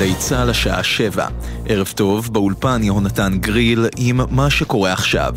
גלי צה"ל השעה שבע. ערב טוב, באולפן יהונתן גריל עם מה שקורה עכשיו.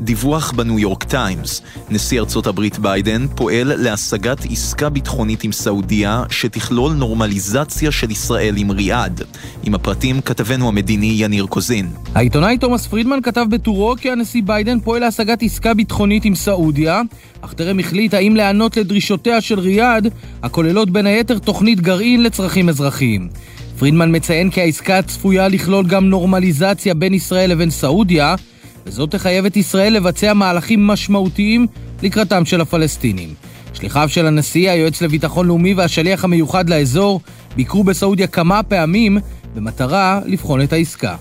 דיווח בניו יורק טיימס, נשיא ארצות הברית ביידן פועל להשגת עסקה ביטחונית עם סעודיה שתכלול נורמליזציה של ישראל עם ריאד. עם הפרטים כתבנו המדיני יניר קוזין. העיתונאי תומאס פרידמן כתב בטורו כי הנשיא ביידן פועל להשגת עסקה ביטחונית עם סעודיה, אך טרם החליט האם להיענות לדרישותיה של ריאד, הכוללות בין היתר תוכנית גרעין לצרכים אזרחיים. פרידמן מציין כי העסקה צפויה לכלול גם נורמליזציה בין ישראל לבין סעודיה, וזאת תחייב את ישראל לבצע מהלכים משמעותיים לקראתם של הפלסטינים. שליחיו של הנשיא, היועץ לביטחון לאומי והשליח המיוחד לאזור ביקרו בסעודיה כמה פעמים במטרה לבחון את העסקה.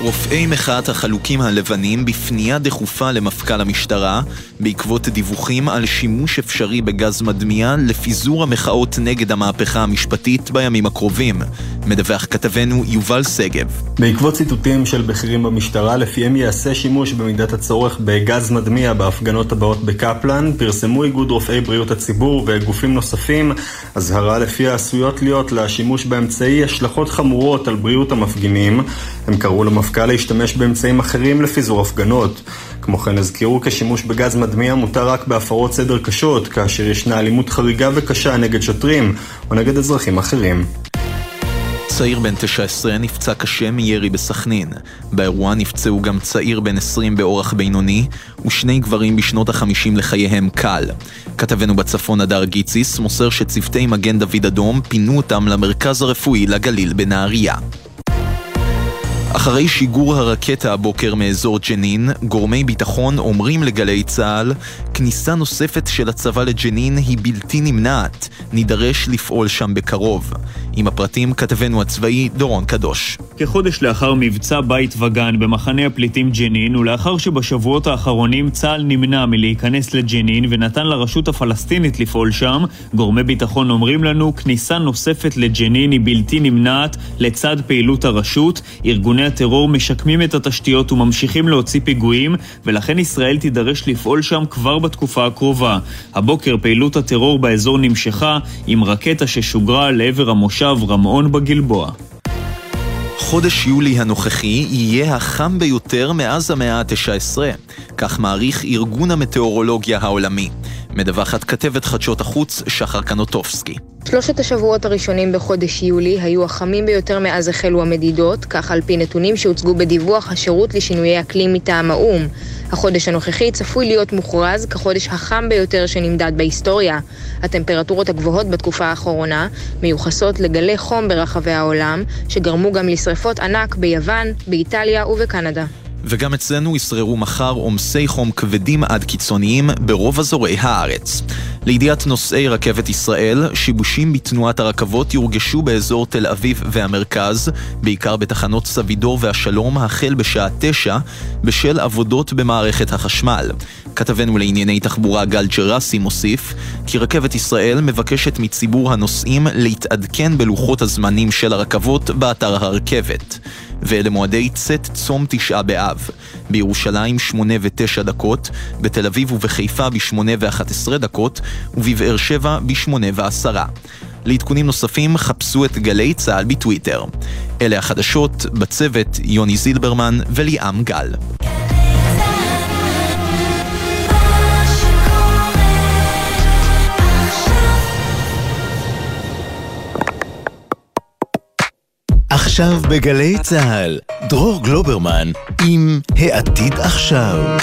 רופאי מחאת החלוקים הלבנים בפנייה דחופה למפכ"ל המשטרה בעקבות דיווחים על שימוש אפשרי בגז מדמיע לפיזור המחאות נגד המהפכה המשפטית בימים הקרובים. מדווח כתבנו יובל שגב. בעקבות ציטוטים של בכירים במשטרה, לפיהם ייעשה שימוש במידת הצורך בגז מדמיע בהפגנות הבאות בקפלן, פרסמו איגוד רופאי בריאות הציבור וגופים נוספים אזהרה לפיה עשויות להיות לשימוש באמצעי השלכות חמורות על בריאות המפגינים. הם קראו למפכ"ל להשתמש באמצעים אחרים לפיזור הפגנות. כמו כן הזכירו כי שימוש בגז מדמיע מותר רק בהפרות סדר קשות, כאשר ישנה אלימות חריגה וקשה נגד שוטרים או נגד אזרחים אחרים. צעיר בן 19 נפצע קשה מירי בסכנין. באירוע נפצעו גם צעיר בן 20 באורח בינוני, ושני גברים בשנות ה-50 לחייהם קל. כתבנו בצפון הדר גיציס מוסר שצוותי מגן דוד אדום פינו אותם למרכז הרפואי לגליל בנהריה. אחרי שיגור הרקטה הבוקר מאזור ג'נין, גורמי ביטחון אומרים לגלי צה"ל, כניסה נוספת של הצבא לג'נין היא בלתי נמנעת, נידרש לפעול שם בקרוב. עם הפרטים כתבנו הצבאי דורון קדוש. כחודש לאחר מבצע בית וגן במחנה הפליטים ג'נין, ולאחר שבשבועות האחרונים צה"ל נמנע מלהיכנס לג'נין ונתן לרשות הפלסטינית לפעול שם, גורמי ביטחון אומרים לנו, כניסה נוספת לג'נין היא בלתי נמנעת לצד פעילות הרשות. ארגוני הטרור משקמים את התשתיות וממשיכים להוציא פיגועים, ולכן ישראל תידרש לפעול שם כבר בתקופה הקרובה. הבוקר פעילות הטרור באזור נמשכה עם רקטה ששוגרה לעבר המושב רמון בגלבוע. חודש יולי הנוכחי יהיה החם ביותר מאז המאה ה-19, כך מעריך ארגון המטאורולוגיה העולמי. מדווחת כתבת חדשות החוץ שחר קנוטובסקי. שלושת השבועות הראשונים בחודש יולי היו החמים ביותר מאז החלו המדידות, כך על פי נתונים שהוצגו בדיווח השירות לשינויי אקלים מטעם האו"ם. החודש הנוכחי צפוי להיות מוכרז כחודש החם ביותר שנמדד בהיסטוריה. הטמפרטורות הגבוהות בתקופה האחרונה מיוחסות לגלי חום ברחבי העולם, שגרמו גם לשרפות ענק ביוון, באיטליה ובקנדה. וגם אצלנו ישררו מחר עומסי חום כבדים עד קיצוניים ברוב אזורי הארץ. לידיעת נוסעי רכבת ישראל, שיבושים בתנועת הרכבות יורגשו באזור תל אביב והמרכז, בעיקר בתחנות סבידור והשלום, החל בשעה תשע, בשל עבודות במערכת החשמל. כתבנו לענייני תחבורה גל ג'רסי מוסיף, כי רכבת ישראל מבקשת מציבור הנוסעים להתעדכן בלוחות הזמנים של הרכבות באתר הרכבת. ואלה מועדי צאת צום תשעה באב. בירושלים שמונה ותשע דקות, בתל אביב ובחיפה בשמונה ואחת עשרה דקות, ובבאר שבע בשמונה ועשרה. לעדכונים נוספים חפשו את גלי צה"ל בטוויטר. אלה החדשות, בצוות יוני זילברמן וליאם גל. עכשיו בגלי צה"ל, דרור גלוברמן עם העתיד עכשיו.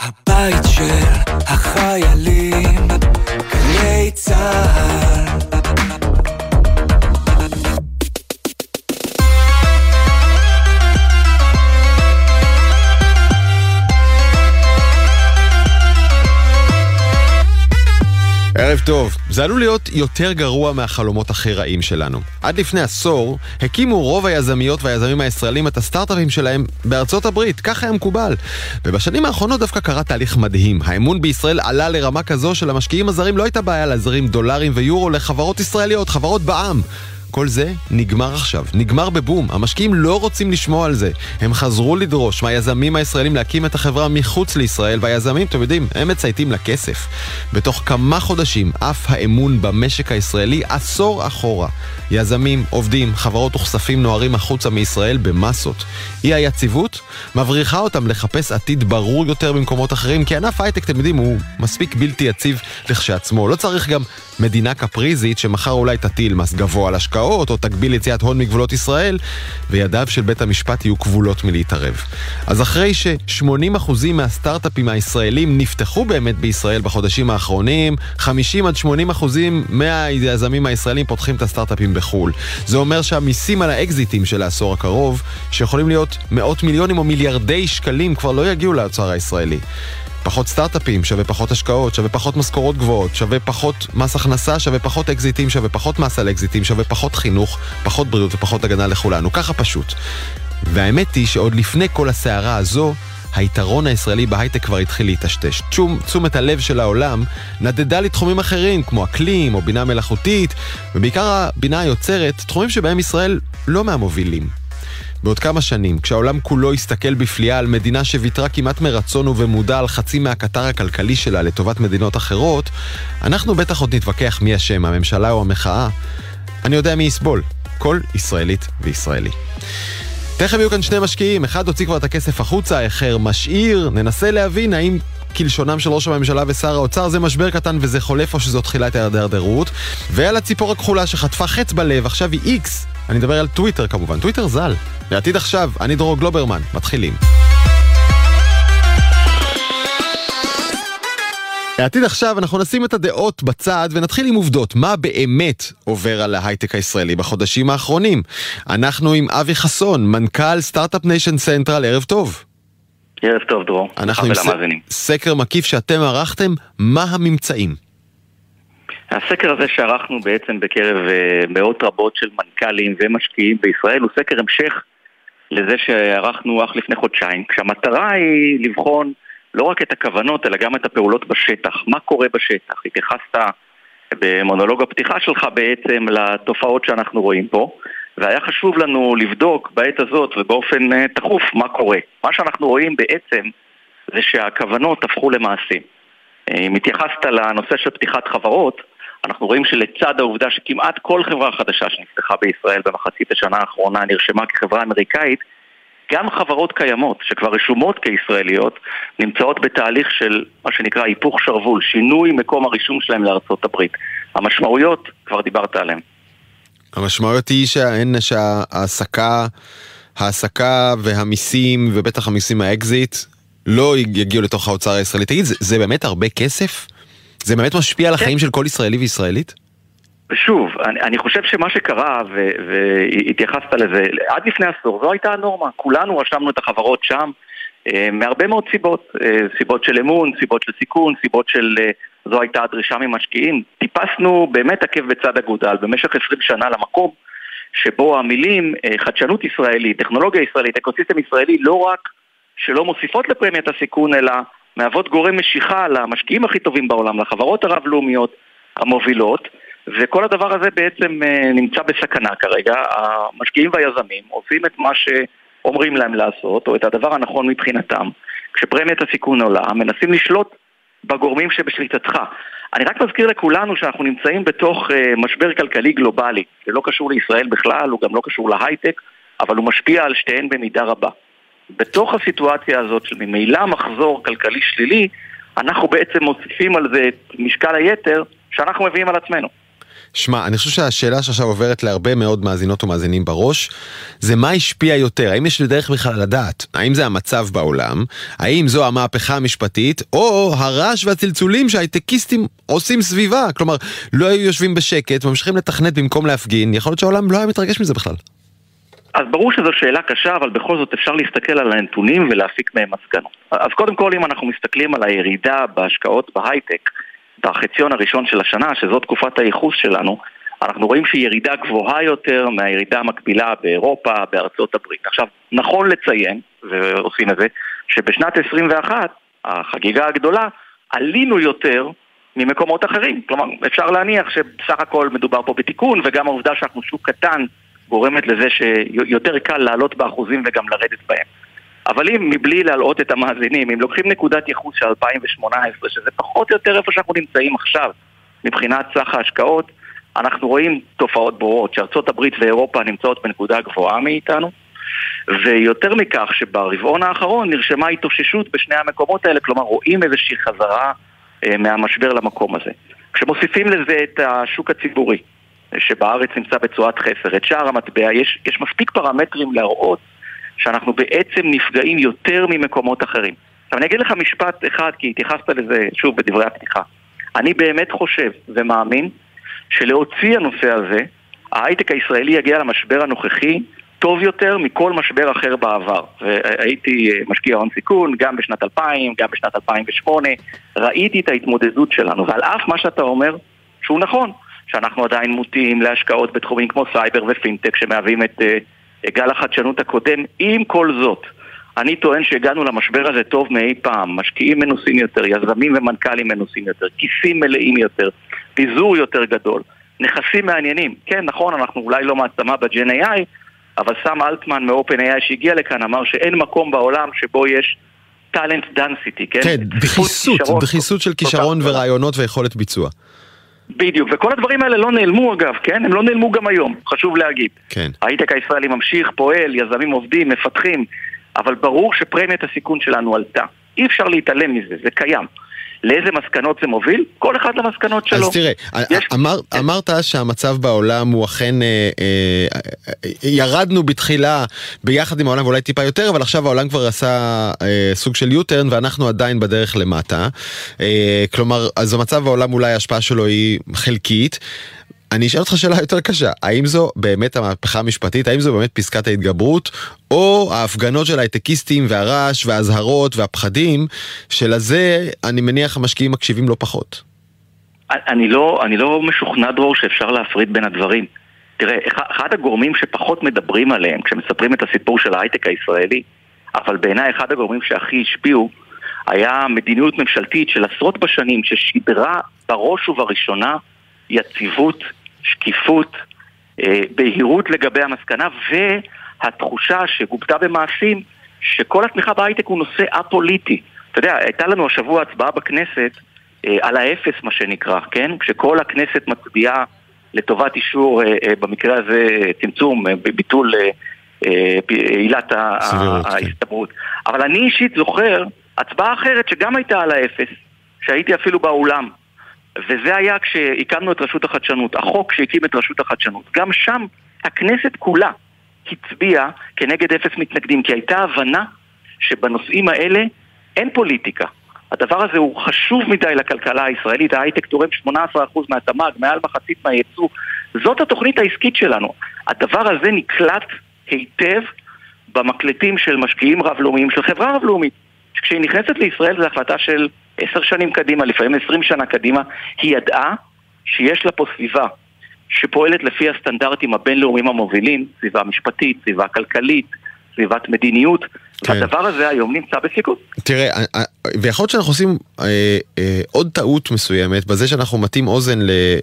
הבית של החיילים, גלי צה"ל ערב טוב. זה עלול להיות יותר גרוע מהחלומות הכי רעים שלנו. עד לפני עשור, הקימו רוב היזמיות והיזמים הישראלים את הסטארט-אפים שלהם בארצות הברית, ככה היה מקובל. ובשנים האחרונות דווקא קרה תהליך מדהים. האמון בישראל עלה לרמה כזו שלמשקיעים הזרים לא הייתה בעיה להזרים דולרים ויורו לחברות ישראליות, חברות בעם. כל זה נגמר עכשיו, נגמר בבום. המשקיעים לא רוצים לשמוע על זה. הם חזרו לדרוש מהיזמים הישראלים להקים את החברה מחוץ לישראל, והיזמים, אתם יודעים, הם מצייתים לכסף. בתוך כמה חודשים, אף האמון במשק הישראלי עשור אחורה. יזמים, עובדים, חברות וכספים נוהרים החוצה מישראל במסות. אי היציבות מבריחה אותם לחפש עתיד ברור יותר במקומות אחרים, כי ענף הייטק, אתם יודעים, הוא מספיק בלתי יציב לכשעצמו. לא צריך גם מדינה קפריזית שמחר אולי תטיל מס גבוה על השקעות, או תגביל יציאת הון מגבולות ישראל, וידיו של בית המשפט יהיו כבולות מלהתערב. אז אחרי ש-80% מהסטארט-אפים הישראלים נפתחו באמת בישראל בחודשים האחרונים, 50 עד 80% מהיזמים הישראלים פותחים את הסטארט-אפים בחו"ל. זה אומר שהמיסים על האקזיטים של העשור הקרוב, שיכולים להיות מאות מיליונים או מיליארדי שקלים, כבר לא יגיעו לאוצר הישראלי. פחות סטארט-אפים, שווה פחות השקעות, שווה פחות משכורות גבוהות, שווה פחות מס הכנסה, שווה פחות אקזיטים, שווה פחות מס על אקזיטים, שווה פחות חינוך, פחות בריאות ופחות הגנה לכולנו. ככה פשוט. והאמת היא שעוד לפני כל הסערה הזו, היתרון הישראלי בהייטק כבר התחיל להיטשטש. תשומת הלב של העולם נדדה לתחומים אחרים, כמו אקלים או בינה מלאכותית, ובעיקר הבינה היוצרת, תחומים שבהם ישראל לא מהמובילים. בעוד כמה שנים, כשהעולם כולו יסתכל בפליאה על מדינה שוויתרה כמעט מרצון ובמודע על חצי מהקטר הכלכלי שלה לטובת מדינות אחרות, אנחנו בטח עוד נתווכח מי אשם, הממשלה או המחאה. אני יודע מי יסבול, כל ישראלית וישראלי. תכף יהיו כאן שני משקיעים, אחד הוציא כבר את הכסף החוצה, אחר משאיר, ננסה להבין האם כלשונם של ראש הממשלה ושר האוצר זה משבר קטן וזה חולף או שזו תחילת ההידרדרות. ועל הציפור הכחולה שחטפה חץ בלב, עכשיו היא איקס. אני מדבר על טוויטר כמובן, טוויטר ז"ל. לעתיד עכשיו, אני דרור גלוברמן, מתחילים. לעתיד עכשיו אנחנו נשים את הדעות בצד ונתחיל עם עובדות. מה באמת עובר על ההייטק הישראלי בחודשים האחרונים? אנחנו עם אבי חסון, מנכ"ל סטארט-אפ ניישן סנטרל, ערב טוב. ערב טוב, דרור. אנחנו עם ס... סקר מקיף שאתם ערכתם, מה הממצאים? הסקר הזה שערכנו בעצם בקרב uh, מאות רבות של מנכ"לים ומשקיעים בישראל הוא סקר המשך לזה שערכנו אך לפני חודשיים, כשהמטרה היא לבחון לא רק את הכוונות, אלא גם את הפעולות בשטח. מה קורה בשטח? התייחסת במונולוג הפתיחה שלך בעצם לתופעות שאנחנו רואים פה, והיה חשוב לנו לבדוק בעת הזאת ובאופן אה, תכוף מה קורה. מה שאנחנו רואים בעצם זה שהכוונות הפכו למעשים. אה, אם התייחסת לנושא של פתיחת חברות, אנחנו רואים שלצד העובדה שכמעט כל חברה חדשה שנפתחה בישראל במחצית השנה האחרונה נרשמה כחברה אמריקאית, גם חברות קיימות שכבר רשומות כישראליות נמצאות בתהליך של מה שנקרא היפוך שרוול, שינוי מקום הרישום שלהם לארצות הברית. המשמעויות, כבר דיברת עליהן. המשמעויות היא שהן שההעסקה, ההעסקה והמיסים, ובטח המיסים מהאקזיט, לא יגיעו לתוך האוצר הישראלי. תגיד, זה, זה באמת הרבה כסף? זה באמת משפיע על כן. החיים של כל ישראלי וישראלית? שוב, אני, אני חושב שמה שקרה, ו, והתייחסת לזה, עד לפני עשור זו הייתה הנורמה. כולנו רשמנו את החברות שם אה, מהרבה מאוד סיבות. אה, סיבות של אמון, סיבות של סיכון, סיבות של... אה, זו הייתה הדרישה ממשקיעים. טיפסנו באמת עקב בצד אגודל במשך 20 שנה למקום שבו המילים אה, חדשנות ישראלית, טכנולוגיה ישראלית, אקוסיסטם ישראלי, לא רק שלא מוסיפות לפרמיית הסיכון, אלא מהוות גורם משיכה למשקיעים הכי טובים בעולם, לחברות הרב-לאומיות המובילות. וכל הדבר הזה בעצם אה, נמצא בסכנה כרגע. המשקיעים והיזמים עושים את מה שאומרים להם לעשות, או את הדבר הנכון מבחינתם. כשפרמיית הסיכון עולה, מנסים לשלוט בגורמים שבשליטתך. אני רק מזכיר לכולנו שאנחנו נמצאים בתוך uh, משבר כלכלי גלובלי, זה לא קשור לישראל בכלל, הוא גם לא קשור להייטק, אבל הוא משפיע על שתיהן במידה רבה. בתוך הסיטואציה הזאת של ממילא מחזור כלכלי שלילי, אנחנו בעצם מוסיפים על זה את משקל היתר שאנחנו מביאים על עצמנו. שמע, אני חושב שהשאלה שעכשיו עוברת להרבה מאוד מאזינות ומאזינים בראש, זה מה השפיע יותר, האם יש דרך בכלל לדעת, האם זה המצב בעולם, האם זו המהפכה המשפטית, או הרעש והצלצולים שההייטקיסטים עושים סביבה, כלומר, לא היו יושבים בשקט וממשיכים לתכנת במקום להפגין, יכול להיות שהעולם לא היה מתרגש מזה בכלל. אז ברור שזו שאלה קשה, אבל בכל זאת אפשר להסתכל על הנתונים ולהפיק מהם מסקנות. אז קודם כל, אם אנחנו מסתכלים על הירידה בהשקעות בהייטק, בחציון הראשון של השנה, שזו תקופת הייחוס שלנו, אנחנו רואים שהיא ירידה גבוהה יותר מהירידה המקבילה באירופה, בארצות הברית. עכשיו, נכון לציין, ועושים את זה, שבשנת 21, החגיגה הגדולה, עלינו יותר ממקומות אחרים. כלומר, אפשר להניח שבסך הכל מדובר פה בתיקון, וגם העובדה שאנחנו שוק קטן גורמת לזה שיותר קל לעלות באחוזים וגם לרדת בהם. אבל אם מבלי להלאות את המאזינים, אם לוקחים נקודת ייחוס של 2018, שזה פחות או יותר איפה שאנחנו נמצאים עכשיו מבחינת סך ההשקעות, אנחנו רואים תופעות ברורות, שארצות הברית ואירופה נמצאות בנקודה גבוהה מאיתנו, ויותר מכך שברבעון האחרון נרשמה התאוששות בשני המקומות האלה, כלומר רואים איזושהי חזרה אה, מהמשבר למקום הזה. כשמוסיפים לזה את השוק הציבורי, שבארץ נמצא בצורת חסר, את שער המטבע, יש, יש מספיק פרמטרים להראות שאנחנו בעצם נפגעים יותר ממקומות אחרים. עכשיו אני אגיד לך משפט אחד, כי התייחסת לזה שוב בדברי הפתיחה. אני באמת חושב ומאמין שלהוציא הנושא הזה, ההייטק הישראלי יגיע למשבר הנוכחי טוב יותר מכל משבר אחר בעבר. והייתי משקיע הון סיכון גם בשנת 2000, גם בשנת 2008, ראיתי את ההתמודדות שלנו, ועל אף מה שאתה אומר, שהוא נכון, שאנחנו עדיין מוטים להשקעות בתחומים כמו סייבר ופינטק שמהווים את uh, גל החדשנות הקודם, עם כל זאת, אני טוען שהגענו למשבר הזה טוב מאי פעם, משקיעים מנוסים יותר, יזמים ומנכ"לים מנוסים יותר, כיסים מלאים יותר, פיזור יותר גדול, נכסים מעניינים. כן, נכון, אנחנו אולי לא מעצמה ב-Gen AI, אבל סם אלטמן מ-open AI שהגיע לכאן אמר שאין מקום בעולם שבו יש talent density, כן? כן, דחיסות, דחיסות של כישרון ורעיונות ויכולת ביצוע. בדיוק, וכל הדברים האלה לא נעלמו אגב, כן? הם לא נעלמו גם היום, חשוב להגיד. כן. ההייטק הישראלי ממשיך, פועל, יזמים עובדים, מפתחים, אבל ברור שפרמיית הסיכון שלנו עלתה. אי אפשר להתעלם מזה, זה קיים. לאיזה מסקנות זה מוביל? כל אחד למסקנות שלו. אז תראה, יש... אמר, אמרת שהמצב בעולם הוא אכן, אה, אה, ירדנו בתחילה ביחד עם העולם ואולי טיפה יותר, אבל עכשיו העולם כבר עשה אה, סוג של U-turn ואנחנו עדיין בדרך למטה. אה, כלומר, אז המצב בעולם אולי ההשפעה שלו היא חלקית. אני אשאל אותך שאלה יותר קשה, האם זו באמת המהפכה המשפטית, האם זו באמת פסקת ההתגברות, או ההפגנות של הייטקיסטים והרעש והאזהרות והפחדים, שלזה אני מניח המשקיעים מקשיבים לא פחות. אני לא, אני לא משוכנע דרור שאפשר להפריד בין הדברים. תראה, אחד הגורמים שפחות מדברים עליהם כשמספרים את הסיפור של ההייטק הישראלי, אבל בעיניי אחד הגורמים שהכי השפיעו, היה מדיניות ממשלתית של עשרות בשנים ששידרה בראש ובראשונה יציבות, שקיפות, אה, בהירות לגבי המסקנה והתחושה שגובתה במעשים שכל התמיכה בהייטק הוא נושא א-פוליטי. אתה יודע, הייתה לנו השבוע הצבעה בכנסת אה, על האפס מה שנקרא, כן? כשכל הכנסת מצביעה לטובת אישור, אה, במקרה הזה צמצום, ביטול עילת כן. ההסתברות. אבל אני אישית זוכר הצבעה אחרת שגם הייתה על האפס, שהייתי אפילו באולם. וזה היה כשהקמנו את רשות החדשנות, החוק שהקים את רשות החדשנות. גם שם הכנסת כולה הצביעה כנגד אפס מתנגדים, כי הייתה הבנה שבנושאים האלה אין פוליטיקה. הדבר הזה הוא חשוב מדי לכלכלה הישראלית, ההייטק תורם 18% מהתמ"ג, מעל מחצית מהייצוא. זאת התוכנית העסקית שלנו. הדבר הזה נקלט היטב במקלטים של משקיעים רב-לאומיים, של חברה רב-לאומית. כשהיא נכנסת לישראל זו החלטה של עשר שנים קדימה, לפעמים עשרים שנה קדימה, היא ידעה שיש לה פה סביבה שפועלת לפי הסטנדרטים הבינלאומיים המובילים, סביבה משפטית, סביבה כלכלית, סביבת מדיניות, כן. והדבר הזה היום נמצא בסיכון. תראה, אה, אה, ויכול להיות שאנחנו עושים אה, אה, עוד טעות מסוימת בזה שאנחנו מטים אוזן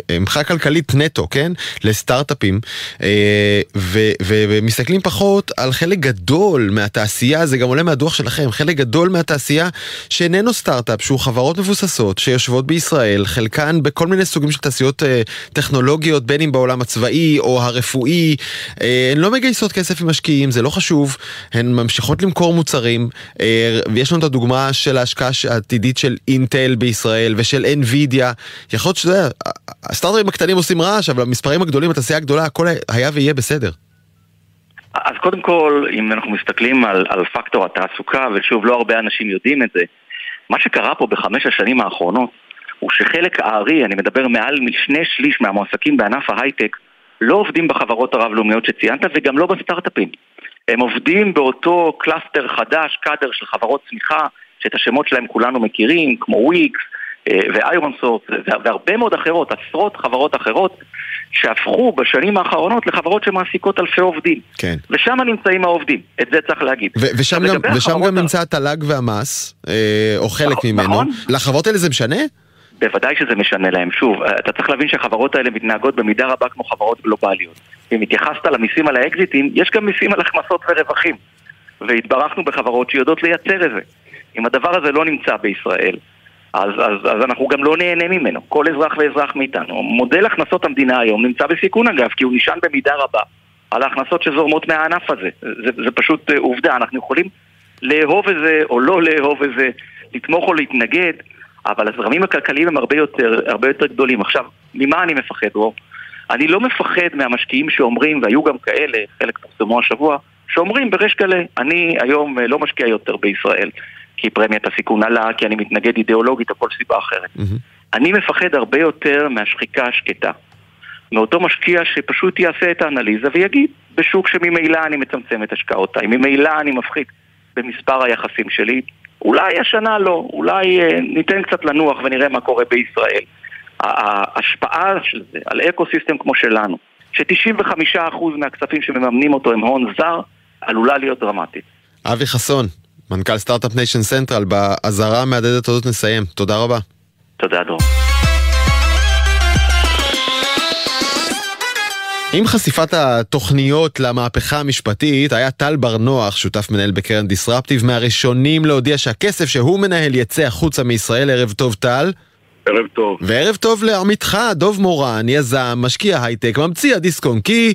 למחאה כלכלית נטו, כן? לסטארט-אפים, אה, ו, ו, ומסתכלים פחות על חלק גדול מהתעשייה, זה גם עולה מהדוח שלכם, חלק גדול מהתעשייה שאיננו סטארט-אפ, שהוא חברות מבוססות שיושבות בישראל, חלקן בכל מיני סוגים של תעשיות אה, טכנולוגיות, בין אם בעולם הצבאי או הרפואי, אה, הן לא מגייסות כסף עם משקיעים, זה לא חשוב, הן ממשיכות למכור מוצרים, אה, ויש לנו את הדוגמה של ההשקעה העתידית של אינטל בישראל ושל NVIDIA. יכול להיות שזה, הסטארט-אפים הקטנים עושים רעש, אבל המספרים הגדולים, התעשייה הגדולה, הכל היה ויהיה בסדר. אז קודם כל, אם אנחנו מסתכלים על, על פקטור התעסוקה, ושוב, לא הרבה אנשים יודעים את זה, מה שקרה פה בחמש השנים האחרונות, הוא שחלק הארי, אני מדבר מעל שני שליש מהמועסקים בענף ההייטק, לא עובדים בחברות הרב-לאומיות שציינת וגם לא בסטארט-אפים. הם עובדים באותו cluster חדש, קאדר של חברות צמיחה, שאת השמות שלהם כולנו מכירים, כמו וויקס אה, ואיירון סורס והרבה מאוד אחרות, עשרות חברות אחרות שהפכו בשנים האחרונות לחברות שמעסיקות אלפי עובדים. כן. ושם נמצאים העובדים, את זה צריך להגיד. ו- ושם, גם, ושם גם נמצא התל"ג והמס, אה, או חלק נכון, ממנו. נכון. לחברות האלה זה משנה? בוודאי שזה משנה להם. שוב, אתה צריך להבין שהחברות האלה מתנהגות במידה רבה כמו חברות גלובליות. אם התייחסת למיסים על האקזיטים, יש גם מיסים על הכנסות ורווחים. והתברכנו בחברות שיודעות לייצר את זה. אם הדבר הזה לא נמצא בישראל, אז, אז, אז אנחנו גם לא נהנה ממנו, כל אזרח ואזרח מאיתנו. מודל הכנסות המדינה היום נמצא בסיכון אגב, כי הוא נשען במידה רבה על ההכנסות שזורמות מהענף הזה. זה, זה פשוט אה, עובדה, אנחנו יכולים לאהוב את זה או לא לאהוב את זה, לתמוך או להתנגד, אבל הזרמים הכלכליים הם הרבה יותר, הרבה יותר גדולים. עכשיו, ממה אני מפחד, רוב? אני לא מפחד מהמשקיעים שאומרים, והיו גם כאלה, חלק פורסמו השבוע, שאומרים בריש גלי, אני היום אה, לא משקיע יותר בישראל, כי פרמיית הסיכון עלה, כי אני מתנגד אידיאולוגית או כל סיבה אחרת. Mm-hmm. אני מפחד הרבה יותר מהשחיקה השקטה. מאותו משקיע שפשוט יעשה את האנליזה ויגיד, בשוק שממילא אני מצמצם את השקעותיי, ממילא אני מפחית במספר היחסים שלי, אולי השנה לא, אולי אה, ניתן קצת לנוח ונראה מה קורה בישראל. ההשפעה של זה על ecosystem כמו שלנו, ש-95% מהכספים שמממנים אותו הם הון זר, עלולה להיות דרמטית. אבי חסון, מנכ"ל סטארט-אפ ניישן סנטרל, באזהרה המהדהדת הזאת נסיים. תודה רבה. תודה, דור. עם חשיפת התוכניות למהפכה המשפטית, היה טל בר נוח, שותף מנהל בקרן דיסרפטיב, מהראשונים להודיע שהכסף שהוא מנהל יצא החוצה מישראל. ערב טוב, טל. ערב טוב. וערב טוב לעמיתך, דוב מורן, יזם, משקיע הייטק, ממציא הדיסקון, כי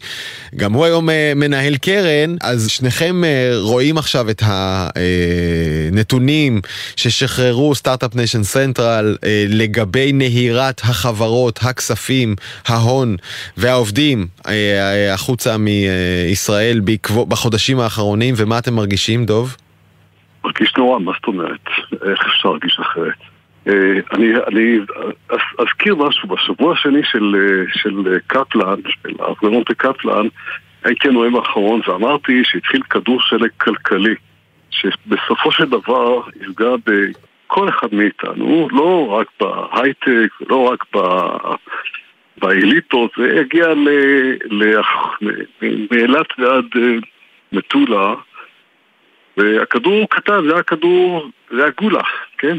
גם הוא היום אה, מנהל קרן, אז שניכם אה, רואים עכשיו את הנתונים ששחררו סטארט-אפ ניישן סנטרל לגבי נהירת החברות, הכספים, ההון והעובדים אה, החוצה מישראל בחודשים האחרונים, ומה אתם מרגישים, דוב? מרגיש נורא, מה זאת אומרת? איך אפשר להרגיש אחרת? אה, אני, אני אזכיר משהו, בשבוע השני של, אה, של קפלן, של ההפגנות בקפלן, הייתי הנואם האחרון ואמרתי שהתחיל כדור שלג כלכלי, שבסופו של דבר יפגע בכל אחד מאיתנו, לא רק בהייטק, לא רק ב... באליטות, זה יגיע מאילת ועד אה, מטולה, והכדור הוא קטן, זה היה כדור, זה היה גולה, כן?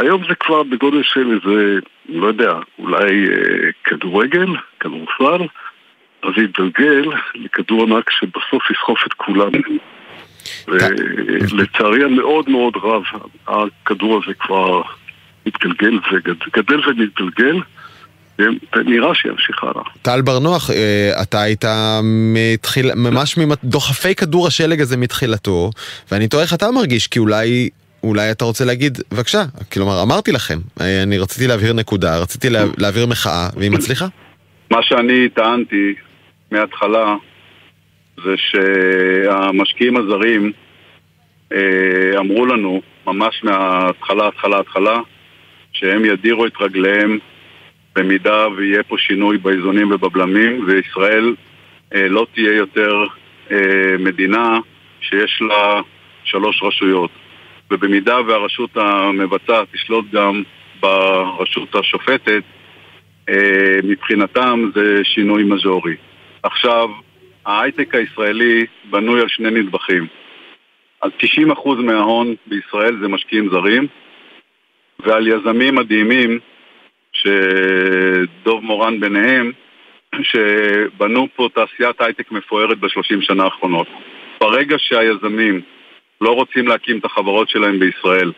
היום זה כבר בגודל של איזה, לא יודע, אולי אה, כדורגל, כדורסל, אז יתגלגל לכדור ענק שבסוף יסחוף את כולנו. ולצערי המאוד מאוד רב, הכדור הזה כבר מתגלגל וגדל ומתגלגל. ונראה שימשיך הלאה. טל בר נוח, אה, אתה היית מתחיל, ממש מדוחפי כדור השלג הזה מתחילתו, ואני תוהה איך אתה מרגיש, כי אולי אולי אתה רוצה להגיד, בבקשה, כלומר, אמרתי לכם, אני רציתי להבהיר נקודה, רציתי לה, להבהיר מחאה, והיא מצליחה. מה שאני טענתי מההתחלה זה שהמשקיעים הזרים אה, אמרו לנו, ממש מההתחלה, התחלה, התחלה, שהם ידירו את רגליהם במידה ויהיה פה שינוי באיזונים ובבלמים, וישראל אה, לא תהיה יותר אה, מדינה שיש לה שלוש רשויות. ובמידה והרשות המבצעת תשלוט גם ברשות השופטת, אה, מבחינתם זה שינוי מז'ורי. עכשיו, ההייטק הישראלי בנוי על שני נדבכים. על 90% מההון בישראל זה משקיעים זרים, ועל יזמים מדהימים, שדוב מורן ביניהם, שבנו פה תעשיית הייטק מפוארת בשלושים שנה האחרונות. ברגע שהיזמים לא רוצים להקים את החברות שלהם בישראל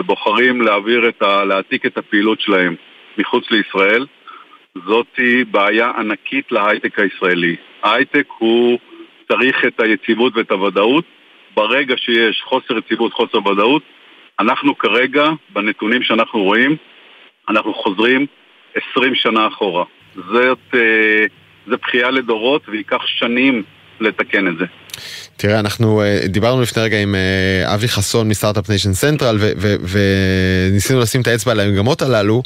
ובוחרים להעביר את ה... להעתיק את הפעילות שלהם מחוץ לישראל, זאתי בעיה ענקית להייטק הישראלי. ההייטק הוא צריך את היציבות ואת הוודאות. ברגע שיש חוסר יציבות, חוסר ודאות, אנחנו כרגע, בנתונים שאנחנו רואים, אנחנו חוזרים 20 שנה אחורה. זאת, אה, זה בכייה לדורות וייקח שנים לתקן את זה. תראה, אנחנו uh, דיברנו לפני רגע עם uh, אבי חסון מסטארט-אפ ניישן סנטרל וניסינו לשים את האצבע על המגמות הללו,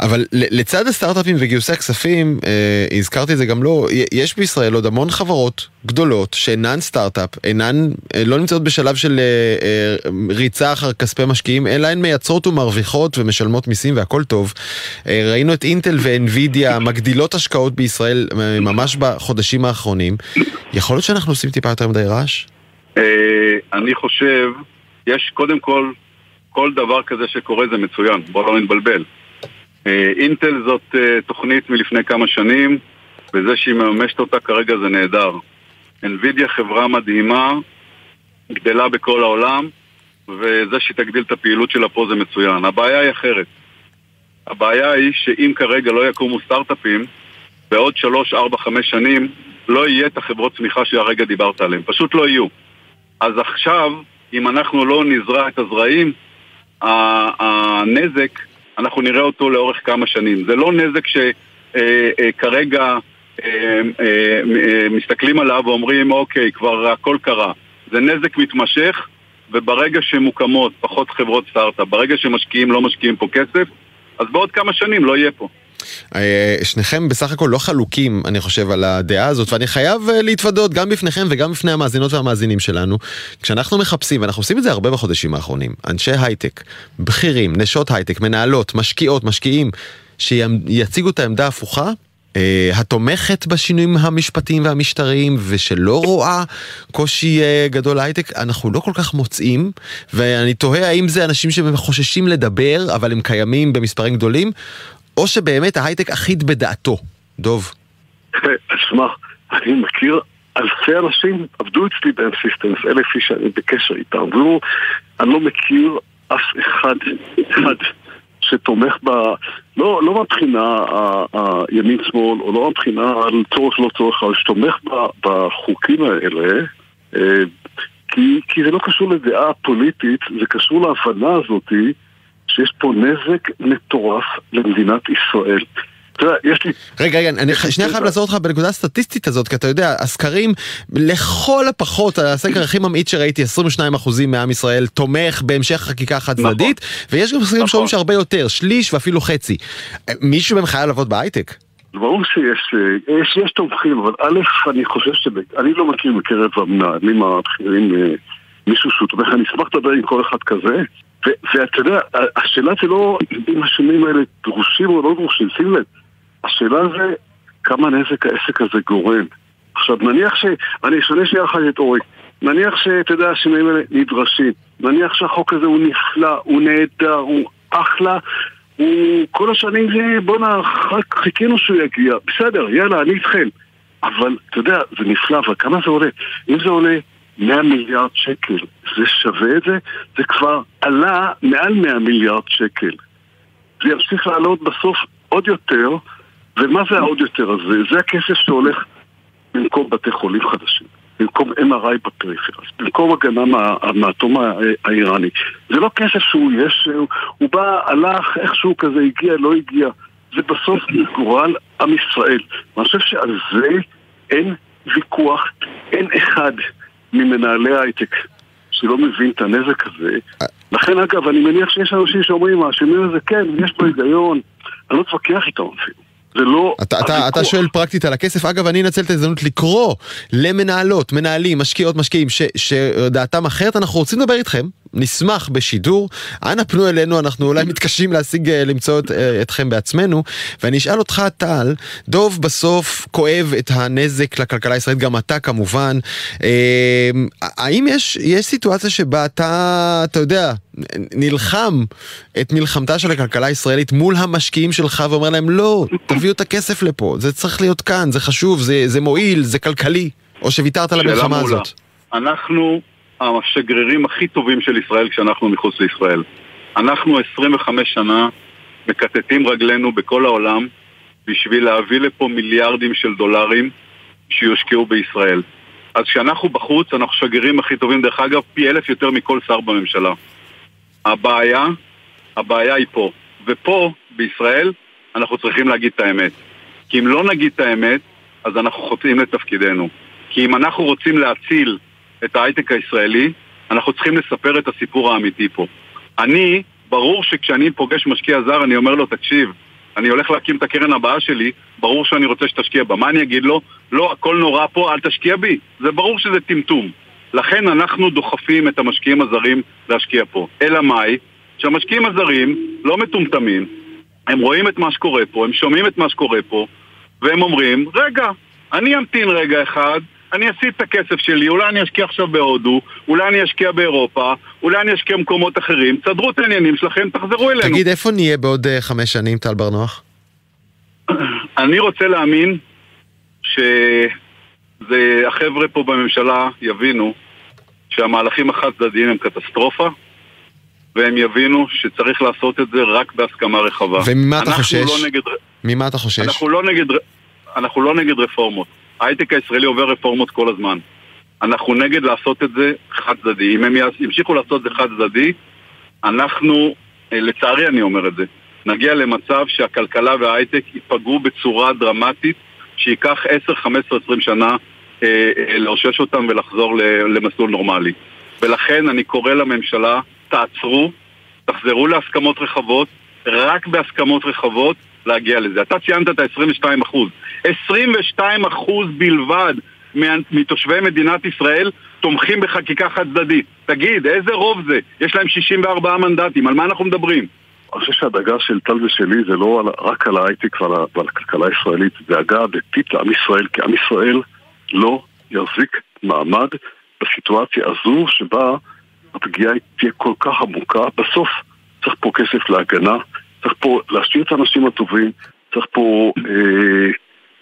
אבל לצד הסטארט-אפים וגיוסי הכספים, uh, הזכרתי את זה גם לא, יש בישראל עוד המון חברות גדולות שאינן סטארט-אפ, אינן, לא נמצאות בשלב של ריצה אחר כספי משקיעים, אלא הן מייצרות ומרוויחות ומשלמות מיסים והכל טוב. ראינו את אינטל ואנווידיה מגדילות השקעות בישראל ממש בחודשים האחרונים. יכול להיות שאנחנו עושים טיפה יותר מדי רעש? אה, אני חושב, יש קודם כל, כל דבר כזה שקורה זה מצוין, בוא לא נתבלבל. אה, אינטל זאת אה, תוכנית מלפני כמה שנים, וזה שהיא מממשת אותה כרגע זה נהדר. NVIDIA חברה מדהימה, גדלה בכל העולם, וזה שהיא תגדיל את הפעילות שלה פה זה מצוין. הבעיה היא אחרת. הבעיה היא שאם כרגע לא יקומו סטארט-אפים, בעוד שלוש, ארבע, חמש שנים לא יהיה את החברות צמיחה שהרגע דיברת עליהן. פשוט לא יהיו. אז עכשיו, אם אנחנו לא נזרע את הזרעים, הנזק, אנחנו נראה אותו לאורך כמה שנים. זה לא נזק שכרגע אה, אה, אה, מסתכלים עליו ואומרים, אוקיי, כבר הכל קרה. זה נזק מתמשך, וברגע שמוקמות פחות חברות סטארט-אפ, ברגע שמשקיעים לא משקיעים פה כסף, אז בעוד כמה שנים לא יהיה פה. אה, שניכם בסך הכל לא חלוקים, אני חושב, על הדעה הזאת, ואני חייב אה, להתוודות גם בפניכם וגם בפני המאזינות והמאזינים שלנו. כשאנחנו מחפשים, ואנחנו עושים את זה הרבה בחודשים האחרונים, אנשי הייטק, בכירים, נשות הייטק, מנהלות, משקיעות, משקיעים, שיציגו את העמדה ההפוכה, אה, התומכת בשינויים המשפטיים והמשטריים ושלא רואה קושי גדול להייטק, אנחנו לא כל כך מוצאים, ואני תוהה האם זה אנשים שחוששים לדבר, אבל הם קיימים במספרים גדולים, או שבאמת ההייטק אחיד בדעתו. דוב. שמע, אני מכיר אלפי אנשים, עבדו אצלי Systems, אלף איש שאני בקשר איתם, והוא, אני לא מכיר אף אחד, אחד, שתומך ב... לא, לא מבחינה הימין-שמאל, או לא מבחינה על צורך לא צורך, אבל שתומך בחוקים האלה, אה, כי, כי זה לא קשור לדעה פוליטית, זה קשור להבנה הזאתי שיש פה נזק מטורף למדינת ישראל. רגע, רגע, אני שנייה חייב לעזור אותך בנקודה הסטטיסטית הזאת, כי אתה יודע, הסקרים, לכל הפחות, הסקר הכי ממעיט שראיתי, 22% מעם ישראל תומך בהמשך חקיקה חד צדדית, נכון. ויש גם סקרים שאומרים נכון. שהרבה יותר, שליש ואפילו חצי. מישהו מהם חייב לעבוד בהייטק? ברור שיש יש, יש תומכים, אבל א', אני חושב ש... אני לא מכיר מקרב המנהלים הבכירים אה, מישהו שהוא תומך, אני אשמח לדבר עם כל אחד כזה. ואתה יודע, השאלה זה לא אם השינויים האלה דרושים או לא דרושים, שים לב, השאלה זה כמה נזק העסק הזה גורם. עכשיו, נניח ש... אני אשנה שנייה אחת את אורי. נניח שאתה יודע, השינויים האלה נדרשים. נניח שהחוק הזה הוא נפלא, הוא נהדר, הוא אחלה. הוא כל השנים זה, בואנה, חיכינו שהוא יגיע. בסדר, יאללה, אני איתכם. אבל, אתה יודע, זה נפלא, אבל כמה זה עולה? אם זה עולה 100 מיליארד שקל. זה שווה את זה? זה כבר עלה מעל 100 מיליארד שקל. זה ימשיך לעלות בסוף עוד יותר, ומה זה העוד יותר הזה? זה הכסף שהולך במקום בתי חולים חדשים, במקום MRI בפריפריה, במקום הגנה מה, מהאטום האיראני. זה לא כסף שהוא יש, הוא, בא, הלך, איכשהו כזה הגיע, לא הגיע. זה בסוף גורל עם ישראל. ואני חושב שעל זה אין ויכוח, אין אחד ממנהלי ההייטק שלא מבין את הנזק הזה. לכן אגב, אני מניח שיש אנשים שאומרים, השינוי הזה כן, יש פה היגיון, אני לא אתווכח איתם אפילו. זה לא... אתה, אתה, אתה שואל פרקטית על הכסף, אגב אני אנצל את ההזדמנות לקרוא למנהלות, מנהלים, משקיעות, משקיעים ש, שדעתם אחרת, אנחנו רוצים לדבר איתכם, נשמח בשידור, אנא פנו אלינו, אנחנו אולי מתקשים להשיג, אה, למצוא את, אה, אתכם בעצמנו, ואני אשאל אותך טל, דוב בסוף כואב את הנזק לכלכלה הישראלית, גם אתה כמובן, אה, האם יש, יש סיטואציה שבה אתה, אתה יודע, נלחם את מלחמתה של הכלכלה הישראלית מול המשקיעים שלך ואומר להם לא, תביאו את הכסף לפה, זה צריך להיות כאן, זה חשוב, זה, זה מועיל, זה כלכלי, או שוויתרת על המלחמה הזאת? אנחנו השגרירים הכי טובים של ישראל כשאנחנו מחוץ לישראל. אנחנו 25 שנה מקטטים רגלינו בכל העולם בשביל להביא לפה מיליארדים של דולרים שיושקעו בישראל. אז כשאנחנו בחוץ, אנחנו שגרירים הכי טובים, דרך אגב, פי אלף יותר מכל שר בממשלה. הבעיה, הבעיה היא פה. ופה, בישראל, אנחנו צריכים להגיד את האמת. כי אם לא נגיד את האמת, אז אנחנו חוטאים לתפקידנו. כי אם אנחנו רוצים להציל את ההייטק הישראלי, אנחנו צריכים לספר את הסיפור האמיתי פה. אני, ברור שכשאני פוגש משקיע זר, אני אומר לו, תקשיב, אני הולך להקים את הקרן הבאה שלי, ברור שאני רוצה שתשקיע בה. מה אני אגיד לו? לא, הכל נורא פה, אל תשקיע בי. זה ברור שזה טמטום. לכן אנחנו דוחפים את המשקיעים הזרים להשקיע פה. אלא מאי? שהמשקיעים הזרים לא מטומטמים, הם רואים את מה שקורה פה, הם שומעים את מה שקורה פה, והם אומרים, רגע, אני אמתין רגע אחד, אני אסיט את הכסף שלי, אולי אני אשקיע עכשיו בהודו, אולי אני אשקיע באירופה, אולי אני אשקיע במקומות אחרים, תסדרו את העניינים שלכם, תחזרו אלינו. תגיד, איפה נהיה בעוד אה, חמש שנים, טל בר נוח? אני רוצה להאמין שהחבר'ה פה בממשלה יבינו שהמהלכים החד צדדיים הם קטסטרופה והם יבינו שצריך לעשות את זה רק בהסכמה רחבה. וממה אתה חושש? לא נגד, ממה אתה חושש? אנחנו לא נגד, אנחנו לא נגד רפורמות. ההייטק הישראלי עובר רפורמות כל הזמן. אנחנו נגד לעשות את זה חד צדדי. אם הם ימשיכו לעשות את זה חד צדדי, אנחנו, אה, לצערי אני אומר את זה, נגיע למצב שהכלכלה וההייטק ייפגעו בצורה דרמטית, שייקח 10, 15, 20 שנה אה, אה, לאושש אותם ולחזור למסלול נורמלי. ולכן אני קורא לממשלה, תעצרו, תחזרו להסכמות רחבות, רק בהסכמות רחבות להגיע לזה. אתה ציינת את ה-22 אחוז. 22 אחוז בלבד מה- מתושבי מדינת ישראל תומכים בחקיקה חד צדדית. תגיד, איזה רוב זה? יש להם 64 מנדטים, על מה אנחנו מדברים? אני חושב שהדאגה של טל ושלי זה לא על, רק על ההייטק ועל, ועל הכלכלה הישראלית, זה דאגה אמיתית לעם ישראל, כי עם ישראל לא יחזיק מעמד בסיטואציה הזו שבה הפגיעה תהיה כל כך עמוקה. בסוף צריך פה כסף להגנה, צריך פה להשאיר את האנשים הטובים, צריך פה אה,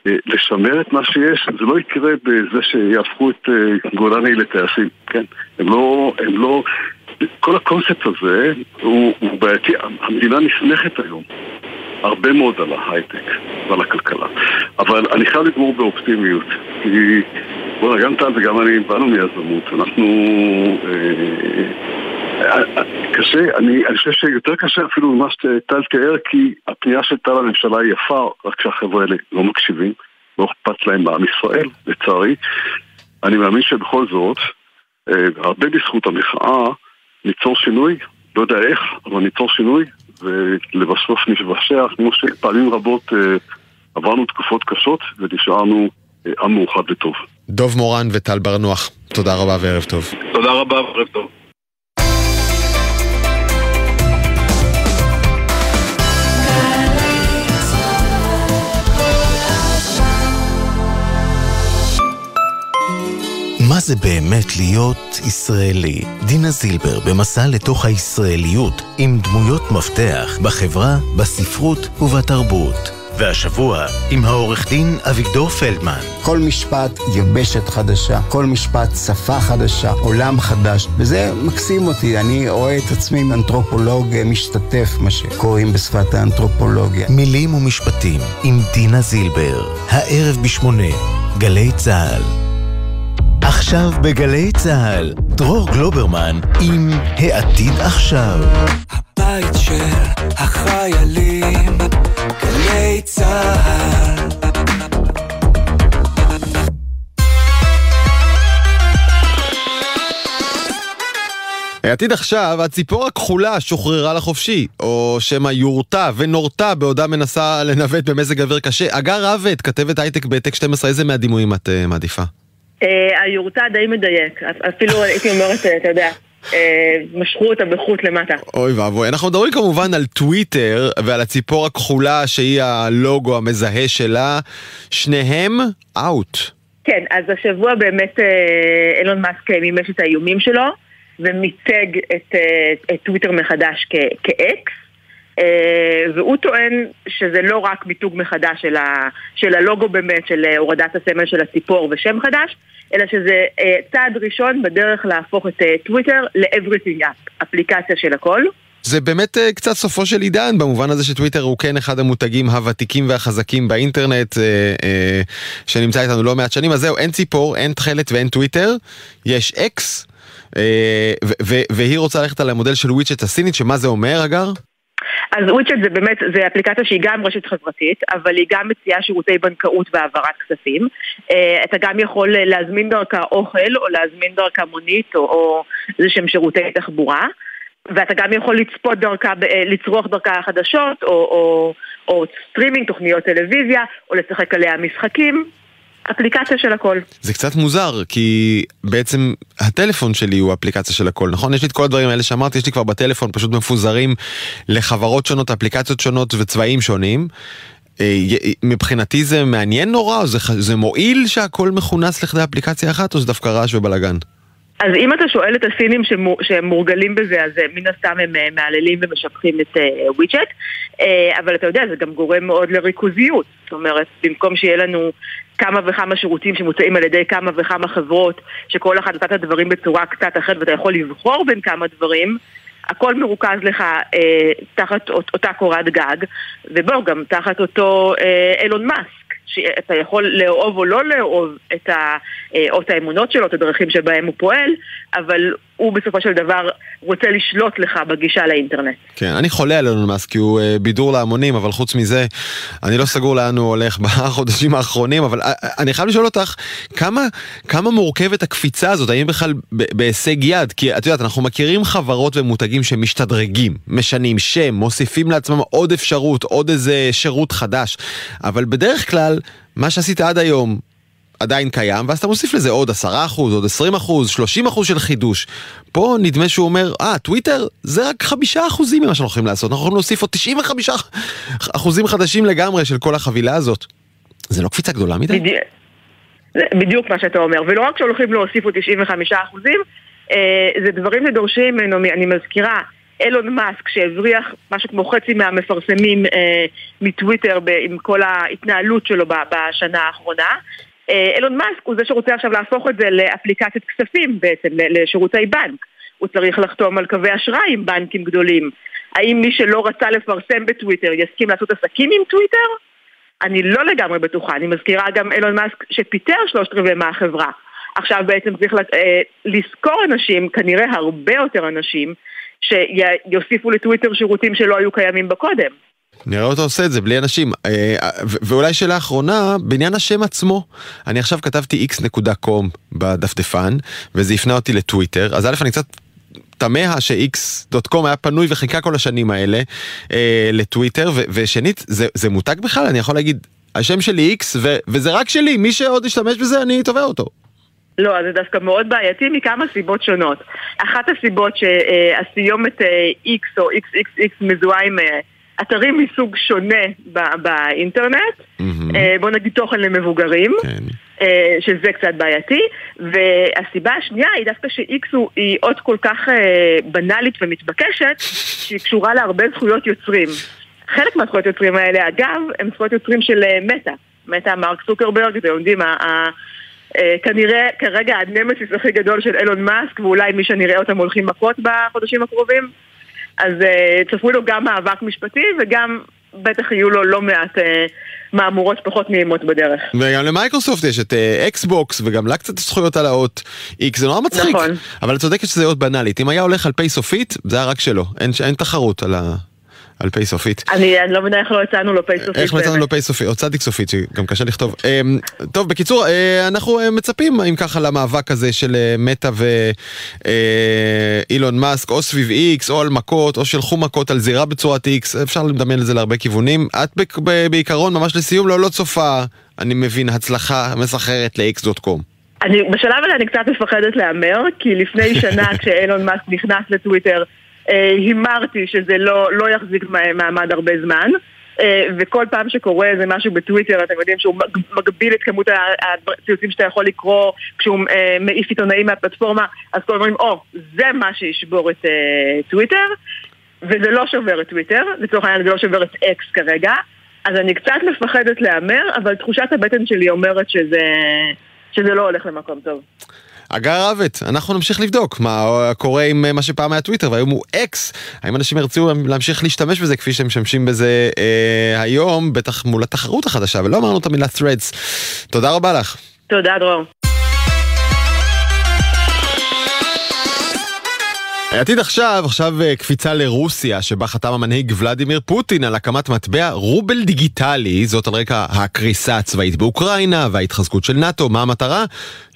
אה, לשמר את מה שיש, זה לא יקרה בזה שיהפכו את אה, גולני לטייסים, כן? הם לא, הם לא... כל הקונספט הזה הוא, הוא בעייתי, המדינה נסמכת היום הרבה מאוד על ההייטק ועל הכלכלה. אבל אני חייב לגמור באופטימיות, כי בוא'נה, גם טל וגם אני באנו מיזמות, אנחנו... אה, קשה, אני, אני חושב שיותר קשה אפילו ממה שטל תיאר, כי הפנייה של טל לממשלה היא יפה, רק שהחבר'ה האלה לא מקשיבים, לא אכפת להם מעם ישראל, לצערי. אני מאמין שבכל זאת, אה, הרבה בזכות המחאה, ניצור שינוי, לא יודע איך, אבל ניצור שינוי, ולבסוף נשבשע, כמו שפעמים רבות אה, עברנו תקופות קשות ונשארנו אה, עם מאוחד וטוב. דוב מורן וטל בר נוח, תודה רבה וערב טוב. תודה רבה וערב טוב. מה זה באמת להיות ישראלי? דינה זילבר במסע לתוך הישראליות עם דמויות מפתח בחברה, בספרות ובתרבות. והשבוע עם העורך דין אביגדור פלדמן. כל משפט יבשת חדשה, כל משפט שפה חדשה, עולם חדש, וזה מקסים אותי, אני רואה את עצמי אנתרופולוג משתתף, מה שקוראים בשפת האנתרופולוגיה. מילים ומשפטים עם דינה זילבר, הערב בשמונה, גלי צה"ל. עכשיו בגלי צה"ל, דרור גלוברמן עם העתיד עכשיו. הבית של החיילים, גלי צה"ל. העתיד עכשיו, הציפור הכחולה שוחררה לחופשי, או שמא יורתה ונורתה בעודה מנסה לנווט במזג אוויר קשה. הגר רבת, כתבת הייטק בטק 12, איזה מהדימויים את uh, מעדיפה? אה, היורתה די מדייק, אפילו הייתי אומרת, אה, אתה יודע, אה, משכו אותה בחוט למטה. אוי ואבוי, אנחנו מדברים כמובן על טוויטר ועל הציפור הכחולה שהיא הלוגו המזהה שלה, שניהם אאוט. כן, אז השבוע באמת אילון מאסק מימש את האיומים שלו ומיתג את, את טוויטר מחדש כאקס. אה, והוא טוען שזה לא רק מיתוג מחדש של, ה, של הלוגו באמת, של אה, הורדת הסמל של הציפור ושם חדש, אלא שזה אה, צעד ראשון בדרך להפוך את אה, טוויטר ל-Everything App, אפליקציה של הכל. זה באמת קצת סופו של עידן, במובן הזה שטוויטר הוא כן אחד המותגים הוותיקים והחזקים באינטרנט, uh, uh, שנמצא איתנו לא מעט שנים, אז זהו, אין ציפור, אין תכלת ואין טוויטר, יש אקס, uh, והיא רוצה ללכת על המודל של וויצ'ט הסינית, שמה זה אומר, אגר? אז וויצ'ט זה באמת, זה אפליקציה שהיא גם רשת חברתית, אבל היא גם מציעה שירותי בנקאות והעברת כספים. אה, אתה גם יכול להזמין דרכה אוכל, או להזמין דרכה מונית, או, או איזה שהם שירותי תחבורה. ואתה גם יכול לצפות דרכה, אה, לצרוך דרכה חדשות, או, או, או סטרימינג, תוכניות טלוויזיה, או לשחק עליה משחקים. אפליקציה של הכל. זה קצת מוזר, כי בעצם הטלפון שלי הוא אפליקציה של הכל, נכון? יש לי את כל הדברים האלה שאמרתי, יש לי כבר בטלפון פשוט מפוזרים לחברות שונות, אפליקציות שונות וצבעים שונים. מבחינתי זה מעניין נורא, או זה, זה מועיל שהכל מכונס לכדי אפליקציה אחת, או זה דווקא רעש ובלאגן? אז אם אתה שואל את הסינים שהם מורגלים בזה, אז מן הסתם הם מהללים ומשבחים את וויצ'ט, אבל אתה יודע, זה גם גורם מאוד לריכוזיות. זאת אומרת, במקום שיהיה לנו כמה וכמה שירותים שמוצאים על ידי כמה וכמה חברות, שכל אחת עושה את הדברים בצורה קצת אחרת ואתה יכול לבחור בין כמה דברים, הכל מרוכז לך אה, תחת אותה קורת גג, ובואו, גם תחת אותו אה, אילון מאסק. שאתה יכול לאהוב או לא לאהוב את ה, או את האמונות שלו, את הדרכים שבהם הוא פועל, אבל הוא בסופו של דבר רוצה לשלוט לך בגישה לאינטרנט. כן, אני חולה על אילון מאסק כי הוא אה, בידור להמונים, אבל חוץ מזה, אני לא סגור לאן הוא הולך בחודשים האחרונים, אבל אה, אני חייב לשאול אותך, כמה, כמה מורכבת הקפיצה הזאת, האם בכלל בהישג יד? כי את יודעת, אנחנו מכירים חברות ומותגים שמשתדרגים, משנים שם, מוסיפים לעצמם עוד אפשרות, עוד איזה שירות חדש, אבל בדרך כלל, מה שעשית עד היום, עדיין קיים, ואז אתה מוסיף לזה עוד 10%, עוד 20%, 30% של חידוש. פה נדמה שהוא אומר, אה, טוויטר זה רק 5% ממה שאנחנו יכולים לעשות, אנחנו יכולים להוסיף עוד 95% חדשים לגמרי של כל החבילה הזאת. זה לא קפיצה גדולה מדי? בדיוק, בדיוק מה שאתה אומר, ולא רק שהולכים להוסיף עוד 95%, זה דברים שדורשים ממנו, אני מזכירה, אילון מאסק שהבריח משהו כמו חצי מהמפרסמים אה, מטוויטר ב, עם כל ההתנהלות שלו בשנה האחרונה. אילון מאסק הוא זה שרוצה עכשיו להפוך את זה לאפליקציית כספים בעצם, לשירותי בנק. הוא צריך לחתום על קווי אשראי עם בנקים גדולים. האם מי שלא רצה לפרסם בטוויטר יסכים לעשות עסקים עם טוויטר? אני לא לגמרי בטוחה. אני מזכירה גם אילון מאסק שפיטר שלושת רבעי מהחברה. עכשיו בעצם צריך לזכור אנשים, כנראה הרבה יותר אנשים, שיוסיפו לטוויטר שירותים שלא היו קיימים בקודם. נראה אותו עושה את זה בלי אנשים. ואולי שאלה אחרונה, בעניין השם עצמו. אני עכשיו כתבתי x.com בדפדפן, וזה הפנה אותי לטוויטר, אז א' אני קצת... תמה ש-x.com היה פנוי וחיכה כל השנים האלה אה, לטוויטר, ו- ושנית, זה, זה מותג בכלל? אני יכול להגיד, השם שלי x, ו- וזה רק שלי, מי שעוד ישתמש בזה, אני תובע אותו. לא, זה דווקא מאוד בעייתי מכמה סיבות שונות. אחת הסיבות שהסיומת X או XXX מזוהה עם אתרים מסוג שונה באינטרנט, mm-hmm. בוא נגיד תוכן למבוגרים, כן. שזה קצת בעייתי, והסיבה השנייה היא דווקא ש-X היא אות כל כך בנאלית ומתבקשת, שהיא קשורה להרבה זכויות יוצרים. חלק מהזכויות יוצרים האלה, אגב, הן זכויות יוצרים של מטא. מטא, מרק צוקרברג, אתם יודעים, כנראה כרגע הנמסיס הכי גדול של אילון מאסק, ואולי מי שנראה אותם הולכים מכות בחודשים הקרובים. אז uh, צפוי לו גם מאבק משפטי וגם בטח יהיו לו לא מעט uh, מהמורות פחות נעימות בדרך. וגם למייקרוסופט יש את אקסבוקס uh, וגם לה קצת זכויות על האות X, זה נורא מצחיק. נכון. אבל את צודקת שזה אות בנאלית. אם היה הולך על פי סופית, זה היה רק שלו. אין, אין תחרות על ה... על פי סופית. אני, אני לא מבינה איך לא הצענו לו פי סופית. איך לא הצענו לו פי סופית, או צדיק סופית, שגם קשה לכתוב. טוב, בקיצור, אנחנו מצפים, אם ככה, למאבק הזה של מטא ואילון מאסק, או סביב איקס, או על מכות, או שלחו מכות על זירה בצורת איקס, אפשר לדמיין את זה להרבה כיוונים. את בעיקרון, ממש לסיום, לא, לא צופה, אני מבין, הצלחה מסחררת ל-x.com. אני, בשלב הזה אני קצת מפחדת להמר, כי לפני שנה כשאילון מאסק נכנס לטוויטר, הימרתי שזה לא, לא יחזיק מעמד הרבה זמן. וכל פעם שקורה איזה משהו בטוויטר, אתם יודעים שהוא מגביל את כמות הציוצים שאתה יכול לקרוא כשהוא מעיף עיתונאים מהפלטפורמה, אז הזמן אומרים, או, זה מה שישבור את טוויטר, וזה לא שובר את טוויטר, לצורך העניין זה לא שובר את אקס כרגע, אז אני קצת מפחדת להמר, אבל תחושת הבטן שלי אומרת שזה, שזה לא הולך למקום טוב. הגר רבת, אנחנו נמשיך לבדוק מה קורה עם מה שפעם היה טוויטר והיום הוא אקס. האם אנשים ירצו להמשיך להשתמש בזה כפי שהם משתמשים בזה אה, היום, בטח מול התחרות החדשה, ולא אמרנו את המילה threads. תודה רבה לך. תודה דרור. עתיד עכשיו, עכשיו קפיצה לרוסיה, שבה חתם המנהיג ולדימיר פוטין על הקמת מטבע רובל דיגיטלי, זאת על רקע הקריסה הצבאית באוקראינה וההתחזקות של נאט"ו. מה המטרה?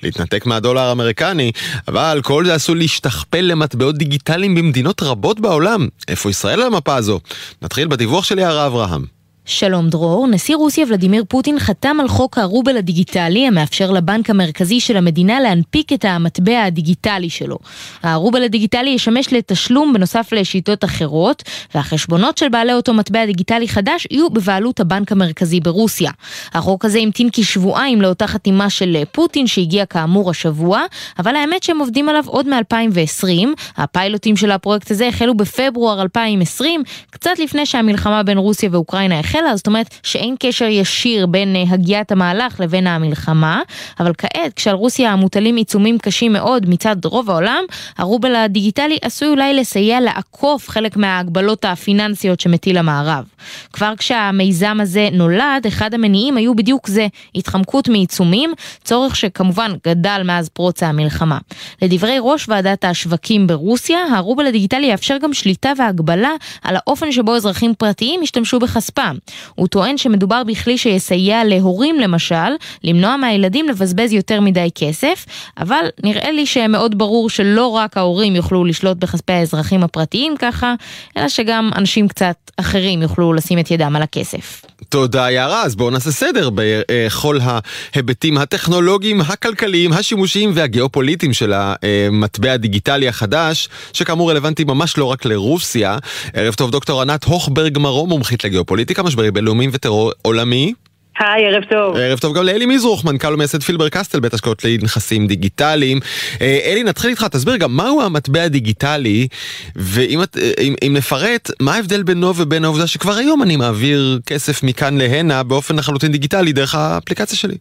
להתנתק מהדולר האמריקני, אבל כל זה עשוי להשתכפל למטבעות דיגיטליים במדינות רבות בעולם. איפה ישראל על המפה הזו? נתחיל בדיווח של יערה אברהם. שלום דרור, נשיא רוסיה ולדימיר פוטין חתם על חוק הרובל הדיגיטלי המאפשר לבנק המרכזי של המדינה להנפיק את המטבע הדיגיטלי שלו. הרובל הדיגיטלי ישמש לתשלום בנוסף לשיטות אחרות, והחשבונות של בעלי אותו מטבע דיגיטלי חדש יהיו בבעלות הבנק המרכזי ברוסיה. החוק הזה המתין כשבועיים לאותה חתימה של פוטין שהגיעה כאמור השבוע, אבל האמת שהם עובדים עליו עוד מ-2020. הפיילוטים של הפרויקט הזה החלו בפברואר 2020, קצת לפני שהמלחמה בין רוסיה ואוקראינה החלה, זאת אומרת שאין קשר ישיר בין אה, הגיית המהלך לבין המלחמה, אבל כעת כשעל רוסיה מוטלים עיצומים קשים מאוד מצד רוב העולם, הרובל הדיגיטלי עשוי אולי לסייע לעקוף חלק מההגבלות הפיננסיות שמטיל המערב. כבר כשהמיזם הזה נולד, אחד המניעים היו בדיוק זה, התחמקות מעיצומים, צורך שכמובן גדל מאז פרוץ המלחמה. לדברי ראש ועדת השווקים ברוסיה, הרובל הדיגיטלי יאפשר גם שליטה והגבלה על האופן שבו אזרחים פרטיים ישתמשו בכספם. הוא טוען שמדובר בכלי שיסייע להורים למשל, למנוע מהילדים לבזבז יותר מדי כסף, אבל נראה לי שמאוד ברור שלא רק ההורים יוכלו לשלוט בכספי האזרחים הפרטיים ככה, אלא שגם אנשים קצת אחרים יוכלו לשים את ידם על הכסף. תודה יערה, אז בואו נעשה סדר בכל ההיבטים הטכנולוגיים, הכלכליים, השימושיים והגיאופוליטיים של המטבע הדיגיטלי החדש, שכאמור רלוונטי ממש לא רק לרוסיה. ערב טוב דוקטור ענת הוכברג מרום, מומחית לגיאופוליטיקה, משברים בינלאומיים וטרור עולמי. היי, ערב טוב. ערב טוב גם לאלי מזרוך, מנכ"ל ומייסד פילבר קסטל, בית השקעות לנכסים דיגיטליים. אה, אלי, נתחיל איתך, תסביר גם מהו המטבע הדיגיטלי, ואם את, אה, אם, אם נפרט, מה ההבדל בינו ובין העובדה שכבר היום אני מעביר כסף מכאן להנה באופן לחלוטין דיגיטלי דרך האפליקציה שלי.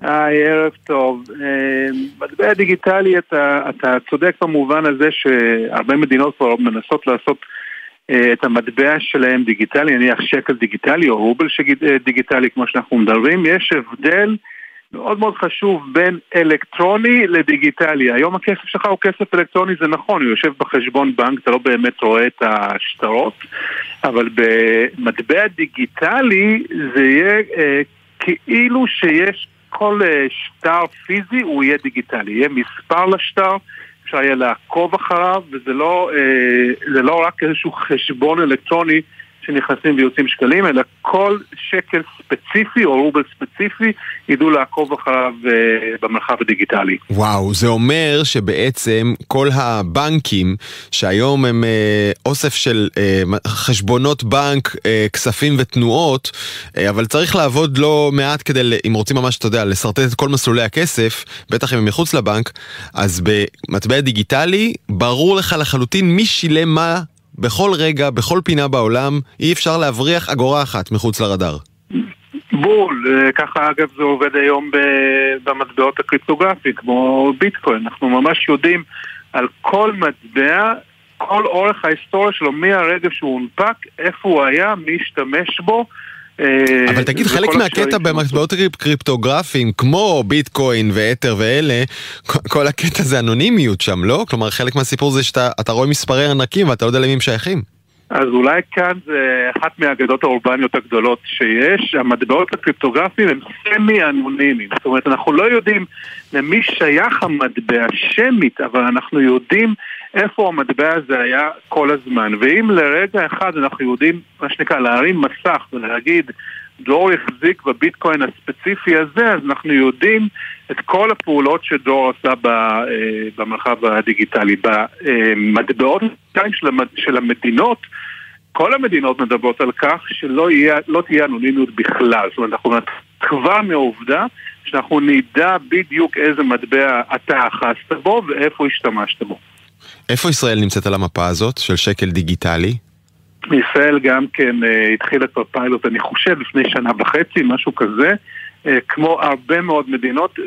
היי, ערב טוב. אה, מטבע דיגיטלי, אתה, אתה צודק במובן הזה שהרבה מדינות כבר מנסות לעשות את המטבע שלהם דיגיטלי, נניח שקל דיגיטלי או רובל אה, דיגיטלי כמו שאנחנו מדברים, יש הבדל מאוד מאוד חשוב בין אלקטרוני לדיגיטלי. היום הכסף שלך הוא כסף אלקטרוני, זה נכון, הוא יושב בחשבון בנק, אתה לא באמת רואה את השטרות, אבל במטבע דיגיטלי זה יהיה אה, כאילו שיש כל אה, שטר פיזי, הוא יהיה דיגיטלי, יהיה מספר לשטר. אפשר יהיה לעקוב אחריו, וזה לא, אה, לא רק איזשהו חשבון אלקטרוני שנכנסים ויוצאים שקלים, אלא כל שקל ספציפי או רובל ספציפי ידעו לעקוב אחריו uh, במרחב הדיגיטלי. וואו, זה אומר שבעצם כל הבנקים, שהיום הם uh, אוסף של uh, חשבונות בנק, כספים ותנועות, אבל צריך לעבוד לא מעט כדי, אם רוצים ממש, אתה יודע, לשרטט את כל מסלולי הכסף, בטח אם הם מחוץ לבנק, אז במטבע דיגיטלי, ברור לך לחלוטין מי שילם מה בכל רגע, בכל פינה בעולם, אי אפשר להבריח אגורה אחת מחוץ לרדאר. בול, אה, ככה אגב זה עובד היום במטבעות הקריפטוגרפיים, כמו ביטקוין, אנחנו ממש יודעים על כל מטבע, כל אורך ההיסטוריה שלו, מהרגע שהוא הונפק, איפה הוא היה, מי השתמש בו, אבל תגיד, חלק מהקטע במטבעות קריפטוגרפיים, כמו ביטקוין ואתר ואלה, כל הקטע זה אנונימיות שם, לא? כלומר, חלק מהסיפור זה שאתה רואה מספרי ענקים ואתה לא יודע למי הם שייכים. אז אולי כאן זה אחת מהאגדות האורבניות הגדולות שיש, המטבעות הקריפטוגרפיים הם סמי אנונימיים, זאת אומרת אנחנו לא יודעים למי שייך המטבע שמית, אבל אנחנו יודעים איפה המטבע הזה היה כל הזמן, ואם לרגע אחד אנחנו יודעים, מה שנקרא, להרים מסך ולהגיד דרור החזיק בביטקוין הספציפי הזה, אז אנחנו יודעים את כל הפעולות שדרור עשה אה, במרחב הדיגיטלי. במטבעות של המדינות, כל המדינות מדברות על כך שלא יהיה, לא תהיה אנונימיות בכלל. זאת אומרת, אנחנו כבר מהעובדה שאנחנו נדע בדיוק איזה מטבע אתה אחזת בו ואיפה השתמשת בו. איפה ישראל נמצאת על המפה הזאת של שקל דיגיטלי? ישראל גם כן uh, התחילה כבר פיילוט, אני חושב, לפני שנה וחצי, משהו כזה. Uh, כמו הרבה מאוד מדינות,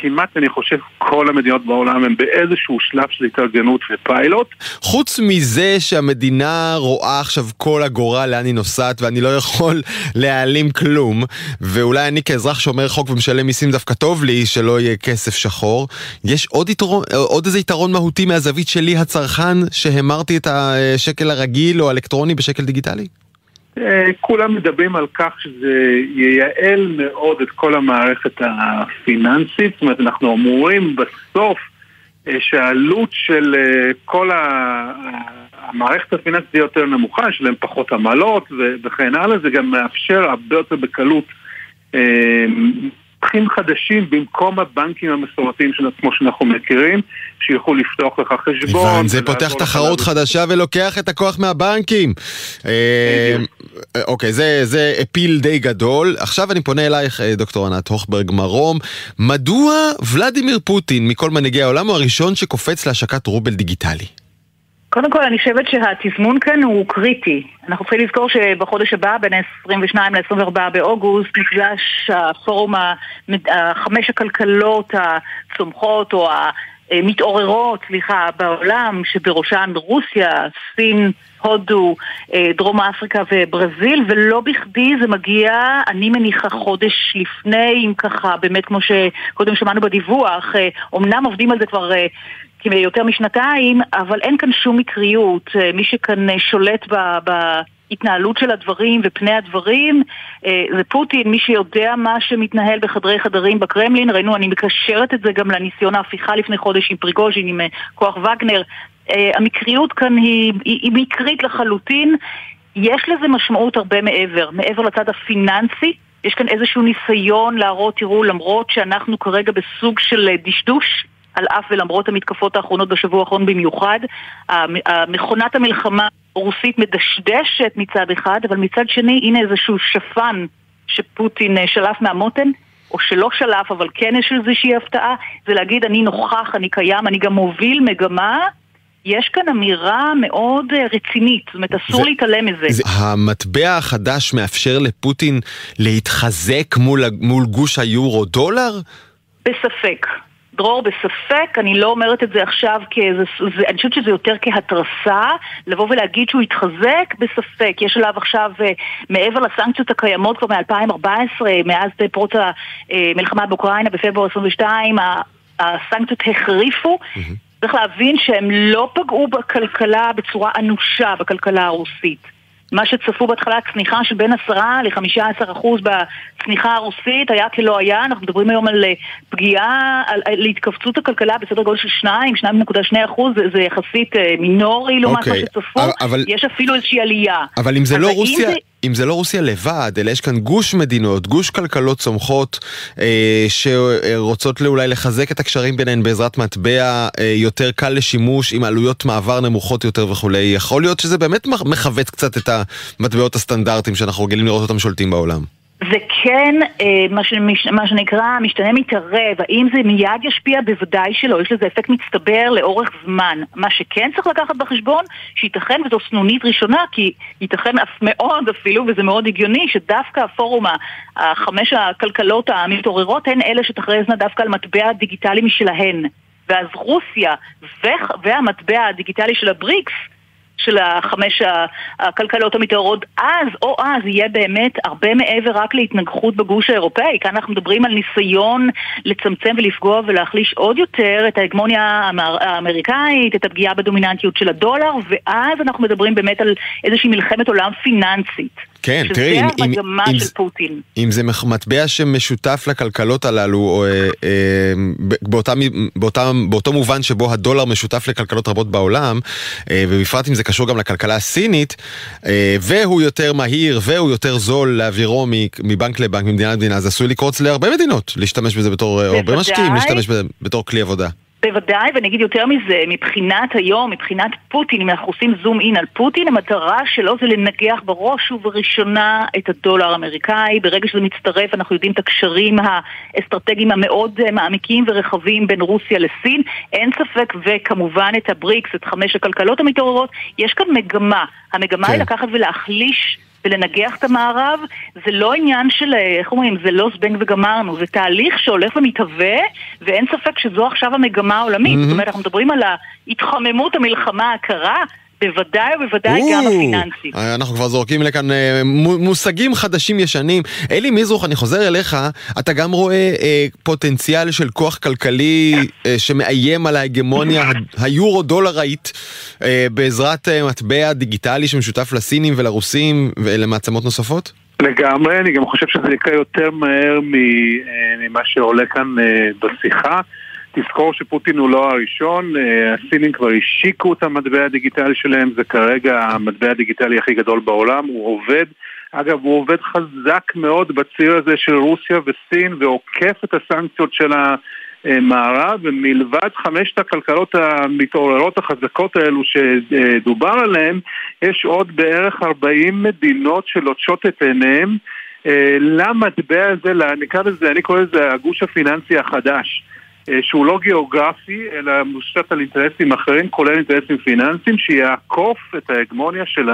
כמעט, אני חושב, כל המדינות בעולם הן באיזשהו שלב של התארגנות ופיילוט. חוץ מזה שהמדינה רואה עכשיו כל אגורה לאן היא נוסעת ואני לא יכול להעלים כלום, ואולי אני כאזרח שומר חוק ומשלם מיסים דווקא טוב לי שלא יהיה כסף שחור, יש עוד, יתרון, עוד איזה יתרון מהותי מהזווית שלי הצרכן שהמרתי את השקל הרגיל או האלקטרוני בשקל דיגיטלי? אה, כולם מדברים על כך שזה ייעל מאוד את כל המערכת הפיננסית, זאת אומרת אנחנו אמורים בסוף אה, שהעלות של אה, כל המערכת הפיננסית תהיה יותר נמוכה, יש להם פחות עמלות וכן הלאה, זה גם מאפשר הרבה יותר בקלות פתחים חדשים במקום הבנקים המסורתיים של עצמו שאנחנו מכירים, שיוכלו לפתוח לך חשבון. זה פותח תחרות חדשה ולוקח את הכוח מהבנקים. אה, אוקיי, זה, זה אפיל די גדול. עכשיו אני פונה אלייך, אה, דוקטור ענת הוכברג מרום. מדוע ולדימיר פוטין, מכל מנהיגי העולם, הוא הראשון שקופץ להשקת רובל דיגיטלי? קוני כל אני חושבת שהתזמון כאן הוא קריטי. אנחנו צריכים לזכור שבחודש הבא, בין ה-22 ל-24 באוגוסט, נפגש הפורום, חמש הכלכלות הצומחות או המתעוררות, סליחה, בעולם, שבראשן רוסיה, סין, הודו, אה, דרום אפריקה וברזיל, ולא בכדי זה מגיע, אני מניחה, חודש לפני, אם ככה, באמת כמו שקודם שמענו בדיווח, אומנם אה, עובדים על זה כבר אה, יותר משנתיים, אבל אין כאן שום מקריות. אה, מי שכאן אה, שולט ב... בהתנהלות של הדברים ופני הדברים אה, זה פוטין, מי שיודע מה שמתנהל בחדרי חדרים בקרמלין, ראינו, אני מקשרת את זה גם לניסיון ההפיכה לפני חודש עם פריגוז'ין, עם כוח וגנר. המקריות כאן היא, היא מקרית לחלוטין, יש לזה משמעות הרבה מעבר, מעבר לצד הפיננסי. יש כאן איזשהו ניסיון להראות, תראו, למרות שאנחנו כרגע בסוג של דשדוש, על אף ולמרות המתקפות האחרונות בשבוע האחרון במיוחד. מכונת המלחמה הרוסית מדשדשת מצד אחד, אבל מצד שני, הנה איזשהו שפן שפוטין אה, שלף מהמותן. או שלא שלף, אבל כן יש איזושהי הפתעה, זה להגיד אני נוכח, אני קיים, אני גם מוביל מגמה יש כאן אמירה מאוד אה, רצינית, זאת אומרת, אסור להתעלם מזה. זה, המטבע החדש מאפשר לפוטין להתחזק מול, מול גוש היורו-דולר? בספק. דרור בספק, אני לא אומרת את זה עכשיו כאיזה, זה, אני חושבת שזה יותר כהתרסה, לבוא ולהגיד שהוא יתחזק, בספק. יש עליו עכשיו, אה, מעבר לסנקציות הקיימות כבר מ-2014, מאז פרוץ המלחמה באוקראינה בפברואר 22, הסנקציות החריפו. Mm-hmm. צריך להבין שהם לא פגעו בכלכלה בצורה אנושה, בכלכלה הרוסית. מה שצפו בהתחלה צניחה של בין 10 ל-15 אחוז בצניחה הרוסית היה כלא היה, אנחנו מדברים היום על אה, פגיעה, על, על התכווצות הכלכלה בסדר גודל של 2, 2.2 אחוז, זה, זה יחסית אה, מינורי לעומת okay, מה אוקיי, שצפו, אבל, יש אפילו איזושהי עלייה. אבל אם זה לא רוסיה... זה... אם זה לא רוסיה לבד, אלא יש כאן גוש מדינות, גוש כלכלות צומחות אה, שרוצות אולי לחזק את הקשרים ביניהן בעזרת מטבע אה, יותר קל לשימוש עם עלויות מעבר נמוכות יותר וכולי, יכול להיות שזה באמת מכווץ קצת את המטבעות הסטנדרטיים שאנחנו רגילים לראות אותם שולטים בעולם. זה כן, אה, מה, ש, מה שנקרא, משתנה מתערב. האם זה מיד ישפיע? בוודאי שלא. יש לזה אפקט מצטבר לאורך זמן. מה שכן צריך לקחת בחשבון, שייתכן וזו סנונית ראשונה, כי ייתכן אף מאוד אפילו, וזה מאוד הגיוני, שדווקא הפורום, החמש הכלכלות המתעוררות, הן אלה שתכרזנה דווקא על מטבע דיגיטלי משלהן. ואז רוסיה והמטבע הדיגיטלי של הבריקס של החמש הכלכלות המתעוררות אז או אז יהיה באמת הרבה מעבר רק להתנגחות בגוש האירופאי. כאן אנחנו מדברים על ניסיון לצמצם ולפגוע ולהחליש עוד יותר את ההגמוניה האמריקאית, את הפגיעה בדומיננטיות של הדולר, ואז אנחנו מדברים באמת על איזושהי מלחמת עולם פיננסית. כן, תראי, שזה המגמה אם, של אם, פוטין. אם זה מטבע שמשותף לכלכלות הללו, או, אה, אה, באותה, באותה, באותו מובן שבו הדולר משותף לכלכלות רבות בעולם, אה, ובפרט אם זה קשור גם לכלכלה הסינית, אה, והוא יותר מהיר והוא יותר זול להעבירו מבנק לבנק, ממדינה למדינה, זה עשוי לקרוץ להרבה מדינות להשתמש בזה בתור, או הרבה משקיעים להשתמש בזה בתור כלי עבודה. בוודאי, ואני אגיד יותר מזה, מבחינת היום, מבחינת פוטין, אם אנחנו עושים זום אין על פוטין, המטרה שלו זה לנגח בראש ובראשונה את הדולר האמריקאי. ברגע שזה מצטרף, אנחנו יודעים את הקשרים האסטרטגיים המאוד אה, מעמיקים ורחבים בין רוסיה לסין. אין ספק, וכמובן את הבריקס, את חמש הכלכלות המתעוררות, יש כאן מגמה. המגמה כן. היא לקחת ולהחליש ולנגח את המערב, זה לא עניין של, אה, איך אומרים, זה לא זבנג וגמרנו, זה תהליך שהולך ומתהווה, ואין ספק שזו עכשיו המגמה העולמית. Mm-hmm. זאת אומרת, אנחנו מדברים על ההתחממות המלחמה הקרה, בוודאי ובוודאי גם הפיננסי. אה, אנחנו כבר זורקים לכאן אה, מושגים חדשים ישנים. אלי מזרוך, אני חוזר אליך, אתה גם רואה אה, פוטנציאל של כוח כלכלי אה, שמאיים על ההגמוניה היורו-דולרית אה, בעזרת אה, מטבע דיגיטלי שמשותף לסינים ולרוסים ולמעצמות נוספות? לגמרי, אני גם חושב שזה יקרה יותר מהר ממה שעולה כאן בשיחה. תזכור שפוטין הוא לא הראשון, אה, הסינים כבר השיקו את המטבע הדיגיטלי שלהם, זה כרגע המטבע הדיגיטלי הכי גדול בעולם, הוא עובד, אגב הוא עובד חזק מאוד בציר הזה של רוסיה וסין ועוקף את הסנקציות של המערב, ומלבד חמשת הכלכלות המתעוררות החזקות האלו שדובר עליהן, יש עוד בערך 40 מדינות שלוטשות את עיניהן אה, למטבע הזה, נקרא לזה, אני קורא לזה הגוש הפיננסי החדש. אה, שהוא לא גיאוגרפי, אלא מושתת על אינטרסים אחרים, כולל אינטרסים פיננסיים, שיעקוף את ההגמוניה של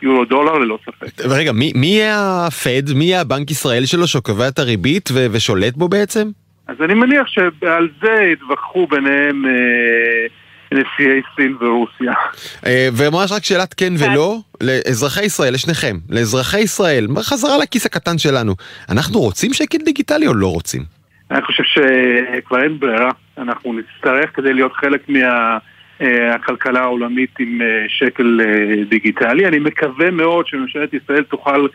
היורו דולר ללא ספק. רגע, מי, מי יהיה הפד, מי יהיה הבנק ישראל שלו שקובע את הריבית ו- ושולט בו בעצם? אז אני מניח שעל זה יתווכחו ביניהם אה, נשיאי סין ורוסיה. אה, וממש רק שאלת כן ולא, לאזרחי ישראל, לשניכם, לאזרחי ישראל, חזרה לכיס הקטן שלנו, אנחנו רוצים שקל דיגיטלי או לא רוצים? אני חושב שכבר אין ברירה, אנחנו נצטרך כדי להיות חלק מהכלכלה העולמית עם אה, שקל אה, דיגיטלי. אני מקווה מאוד שממשלת ישראל תוכל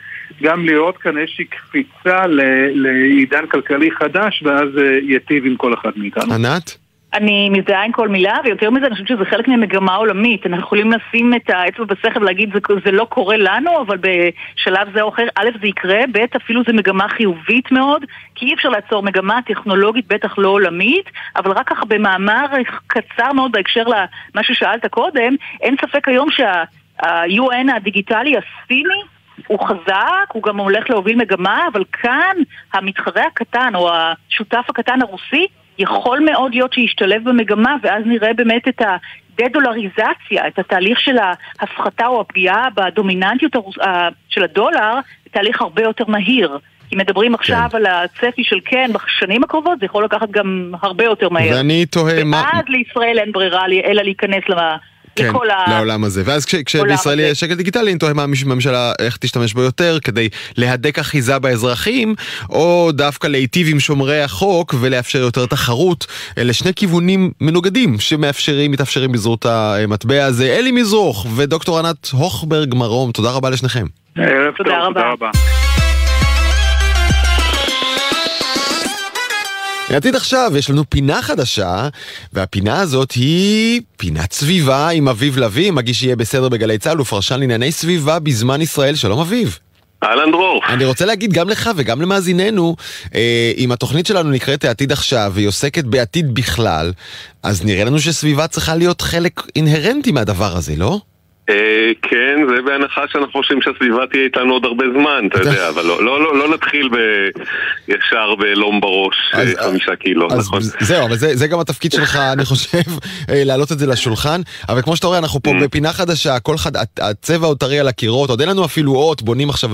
גם לראות כאן איזושהי קפיצה לעידן כלכלי חדש ואז אה, ייטיב עם כל אחד מאיתנו. ענת? אני מזדהה עם כל מילה, ויותר מזה, אני חושבת שזה חלק ממגמה עולמית. אנחנו יכולים לשים את האצבע בסכר ולהגיד, זה, זה לא קורה לנו, אבל בשלב זה או אחר, א', זה יקרה, ב', אפילו זה מגמה חיובית מאוד, כי אי אפשר לעצור מגמה טכנולוגית, בטח לא עולמית, אבל רק ככה במאמר קצר מאוד בהקשר למה ששאלת קודם, אין ספק היום שה-UN הדיגיטלי הסיני הוא חזק, הוא גם הולך להוביל מגמה, אבל כאן המתחרה הקטן או השותף הקטן הרוסי יכול מאוד להיות שישתלב במגמה ואז נראה באמת את הדה-דולריזציה, את התהליך של ההפחתה או הפגיעה בדומיננטיות של הדולר, תהליך הרבה יותר מהיר. כי מדברים עכשיו כן. על הצפי של כן בשנים הקרובות, זה יכול לקחת גם הרבה יותר מהר. ואני תוהה מה... ואז לישראל אין ברירה אלא להיכנס למה... כן, לעולם הזה. ואז כשבישראל יהיה שקל דיגיטלי, אני תוהה מה הממשלה, איך תשתמש בו יותר, כדי להדק אחיזה באזרחים, או דווקא להיטיב עם שומרי החוק ולאפשר יותר תחרות. אלה שני כיוונים מנוגדים שמאפשרים, מתאפשרים בזרות המטבע הזה. אלי מזרוך ודוקטור ענת הוכברג מרום, תודה רבה לשניכם. ערב טוב, תודה רבה. לעתיד עכשיו יש לנו פינה חדשה, והפינה הזאת היא פינת סביבה עם אביב לביא, מגיש שיהיה בסדר בגלי צה"ל ופרשן לענייני סביבה בזמן ישראל. שלום אביב. אהלן דרור. אני רוצה להגיד גם לך וגם למאזיננו, אה, אם התוכנית שלנו נקראת העתיד עכשיו והיא עוסקת בעתיד בכלל, אז נראה לנו שסביבה צריכה להיות חלק אינהרנטי מהדבר הזה, לא? אה, כן, זה בהנחה שאנחנו חושבים שהסביבה תהיה איתנו עוד הרבה זמן, אתה יודע, אבל לא, לא, לא, לא נתחיל ישר בלום בראש אה, חמישה קילו, נכון? זהו, אבל זה גם התפקיד שלך, אני חושב, אה, להעלות את זה לשולחן, אבל כמו שאתה רואה, אנחנו פה mm. בפינה חדשה, הצבע עוד טרי על הקירות, עוד אין לנו אפילו אות, בונים עכשיו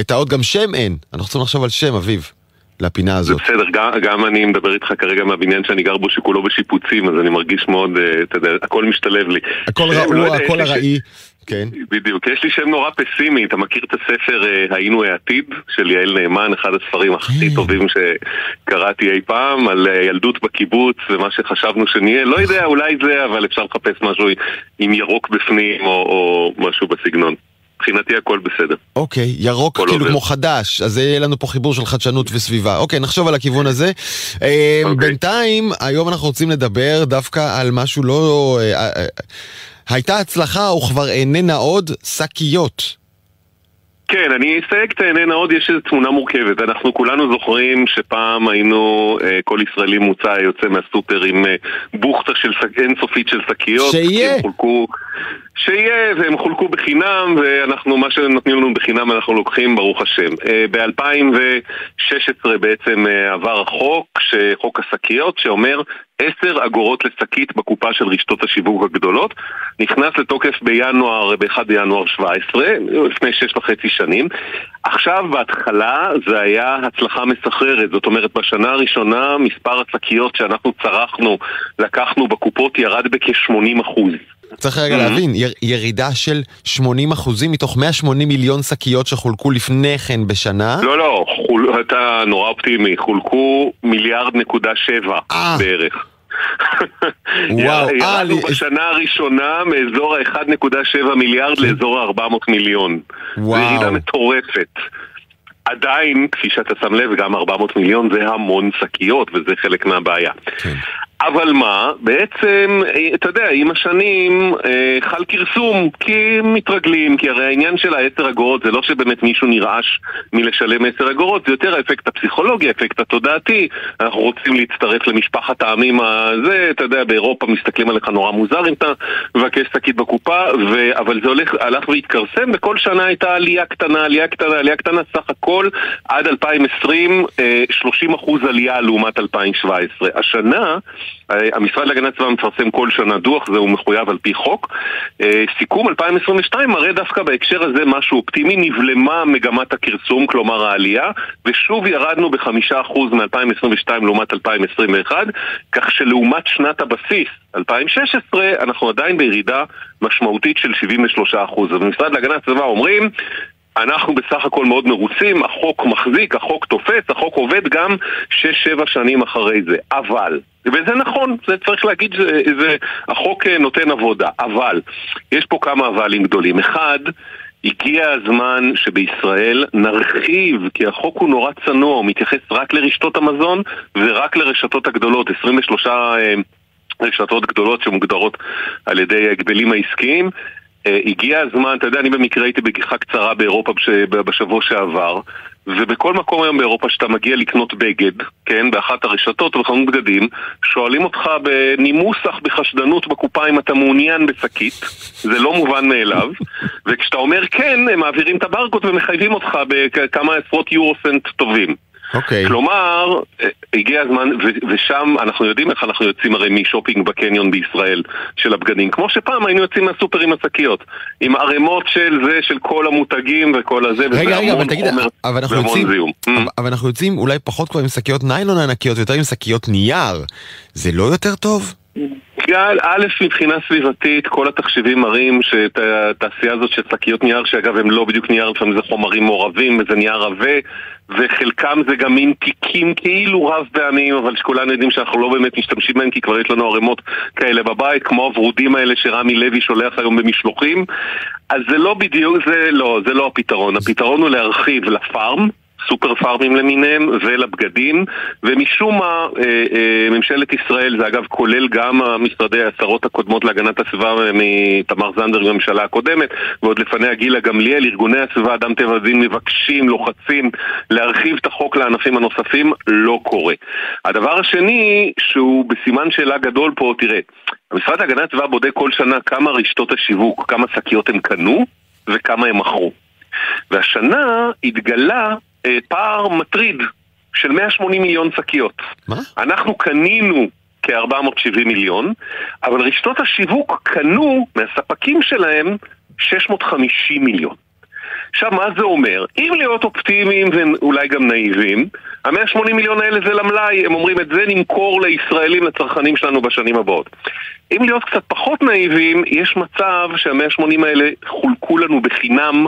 את האות, גם שם אין, אנחנו צריכים לחשוב על שם, אביב. לפינה הזאת. זה בסדר, גם, גם אני מדבר איתך כרגע מהבניין שאני גר בו שכולו בשיפוצים, אז אני מרגיש מאוד, uh, אתה יודע, הכל משתלב לי. הכל רעוע, לא הכל ארעי. כן. בדיוק. יש לי שם נורא פסימי, אתה מכיר את הספר uh, היינו העתיד של יעל נאמן, אחד הספרים הכי כן. טובים שקראתי אי פעם, על ילדות בקיבוץ ומה שחשבנו שנהיה, לא יודע, אולי זה, אבל אפשר לחפש משהו עם ירוק בפנים או, או משהו בסגנון. מבחינתי הכל בסדר. אוקיי, ירוק כאילו עובד. כמו חדש, אז יהיה לנו פה חיבור של חדשנות וסביבה. אוקיי, נחשוב על הכיוון הזה. אה, אוקיי. בינתיים, היום אנחנו רוצים לדבר דווקא על משהו לא... אה, אה, הייתה הצלחה וכבר איננה עוד שקיות. כן, אני אסייג את העניין עוד, יש איזו תמונה מורכבת. אנחנו כולנו זוכרים שפעם היינו, אה, כל ישראלי מוצא יוצא מהסופר עם אה, בוכטה של אינסופית של שקיות. שיהיה! חולקו, שיהיה, והם חולקו בחינם, ואנחנו, מה שנותנים לנו בחינם אנחנו לוקחים, ברוך השם. אה, ב-2016 בעצם עבר החוק, חוק השקיות, שאומר 10 אגורות לשקית בקופה של רשתות השיווק הגדולות, נכנס לתוקף בינואר, ב-1 בינואר 17, לפני 6 וחצי שנים. עכשיו בהתחלה זה היה הצלחה מסחררת, זאת אומרת בשנה הראשונה מספר השקיות שאנחנו צרכנו, לקחנו בקופות ירד בכ-80 אחוז. צריך רגע mm-hmm. להבין, ירידה של 80 אחוזים מתוך 180 מיליון שקיות שחולקו לפני כן בשנה. לא, לא, חול... אתה נורא אופטימי, חולקו מיליארד נקודה שבע אה. בערך. וואו, אה, ירדנו בשנה הראשונה מאזור ה-1.7 מיליארד כן. לאזור ה-400 מיליון. וואו. זו ירידה מטורפת. עדיין, כפי שאתה שם לב, גם 400 מיליון זה המון שקיות, וזה חלק מהבעיה. כן. אבל מה, בעצם, אה, אתה יודע, עם השנים אה, חל כרסום, כי מתרגלים, כי הרי העניין של העשר אגורות זה לא שבאמת מישהו נרעש מלשלם עשר אגורות, זה יותר האפקט הפסיכולוגי, האפקט התודעתי, אנחנו רוצים להצטרף למשפחת העמים הזה, אתה יודע, באירופה מסתכלים עליך נורא מוזר אם אתה מבקש שקית בקופה, ו... אבל זה הולך, הלך והתכרסם, וכל שנה הייתה עלייה קטנה, עלייה קטנה, עלייה קטנה, סך הכל עד 2020, 30 אחוז עלייה לעומת 2017. השנה, המשרד להגנת הסביבה מפרסם כל שנה דוח, זה הוא מחויב על פי חוק. אה, סיכום 2022 מראה דווקא בהקשר הזה משהו אופטימי, נבלמה מגמת הכרסום, כלומר העלייה, ושוב ירדנו בחמישה אחוז מ-2022 לעומת 2021, כך שלעומת שנת הבסיס, 2016, אנחנו עדיין בירידה משמעותית של 73 אחוז. ובמשרד להגנת הסביבה אומרים, אנחנו בסך הכל מאוד מרוצים, החוק מחזיק, החוק תופס, החוק עובד גם 6-7 שנים אחרי זה. אבל, וזה נכון, זה צריך להגיד שהחוק אה, נותן עבודה, אבל, יש פה כמה אבלים גדולים. אחד, הגיע הזמן שבישראל נרחיב, כי החוק הוא נורא צנוע, הוא מתייחס רק לרשתות המזון ורק לרשתות הגדולות, 23 אה, רשתות גדולות שמוגדרות על ידי ההגבלים העסקיים. Uh, הגיע הזמן, אתה יודע, אני במקרה הייתי בגיחה קצרה באירופה בש... בשבוע שעבר, ובכל מקום היום באירופה שאתה מגיע לקנות בגד, כן, באחת הרשתות או בחנות בגדים, שואלים אותך בנימוס אך בחשדנות בקופה אם אתה מעוניין בשקית, זה לא מובן מאליו, וכשאתה אומר כן, הם מעבירים את הברקוד ומחייבים אותך בכמה עשרות יורו סנט טובים. אוקיי. Okay. כלומר, אה, הגיע הזמן, ו- ושם אנחנו יודעים איך אנחנו יוצאים הרי משופינג בקניון בישראל של הבגדים. כמו שפעם היינו יוצאים מהסופר עם השקיות. עם ערימות של זה, של כל המותגים וכל הזה, רגע, רגע, אבל תגיד, אבל אנחנו יוצאים, אבל, אבל אנחנו יוצאים אולי פחות כבר עם שקיות ניילון ענקיות ויותר עם שקיות נייר. זה לא יותר טוב? גל, א', מבחינה סביבתית, כל התחשיבים מראים שאת התעשייה הזאת של שקיות נייר, שאגב הם לא בדיוק נייר, לפעמים זה חומרים מעורבים, וזה נייר עבה, וחלקם זה גם מין תיקים כאילו רב פעמים, אבל שכולנו יודעים שאנחנו לא באמת משתמשים בהם, כי כבר יש לנו ערימות כאלה בבית, כמו הוורודים האלה שרמי לוי שולח היום במשלוחים. אז זה לא בדיוק, זה לא, זה לא הפתרון. הפתרון הוא להרחיב לפארם. סופר פארמים למיניהם ולבגדים ומשום מה אה, אה, ממשלת ישראל, זה אגב כולל גם המשרדי השרות הקודמות להגנת הסביבה מתמר זנדברג בממשלה הקודמת ועוד לפניה גילה גמליאל, ארגוני הסביבה, אדם טבע ודין מבקשים, לוחצים להרחיב את החוק לענפים הנוספים, לא קורה. הדבר השני שהוא בסימן שאלה גדול פה, תראה, המשרד להגנת הסביבה בודק כל שנה כמה רשתות השיווק, כמה שקיות הם קנו וכמה הם מכרו. והשנה התגלה אה, פער מטריד של 180 מיליון שקיות. מה? אנחנו קנינו כ-470 מיליון, אבל רשתות השיווק קנו מהספקים שלהם 650 מיליון. עכשיו, מה זה אומר? אם להיות אופטימיים ואולי גם נאיבים, ה-180 מיליון האלה זה למלאי, הם אומרים את זה נמכור לישראלים, לצרכנים שלנו בשנים הבאות. אם להיות קצת פחות נאיבים, יש מצב שה-180 האלה חולקו לנו בחינם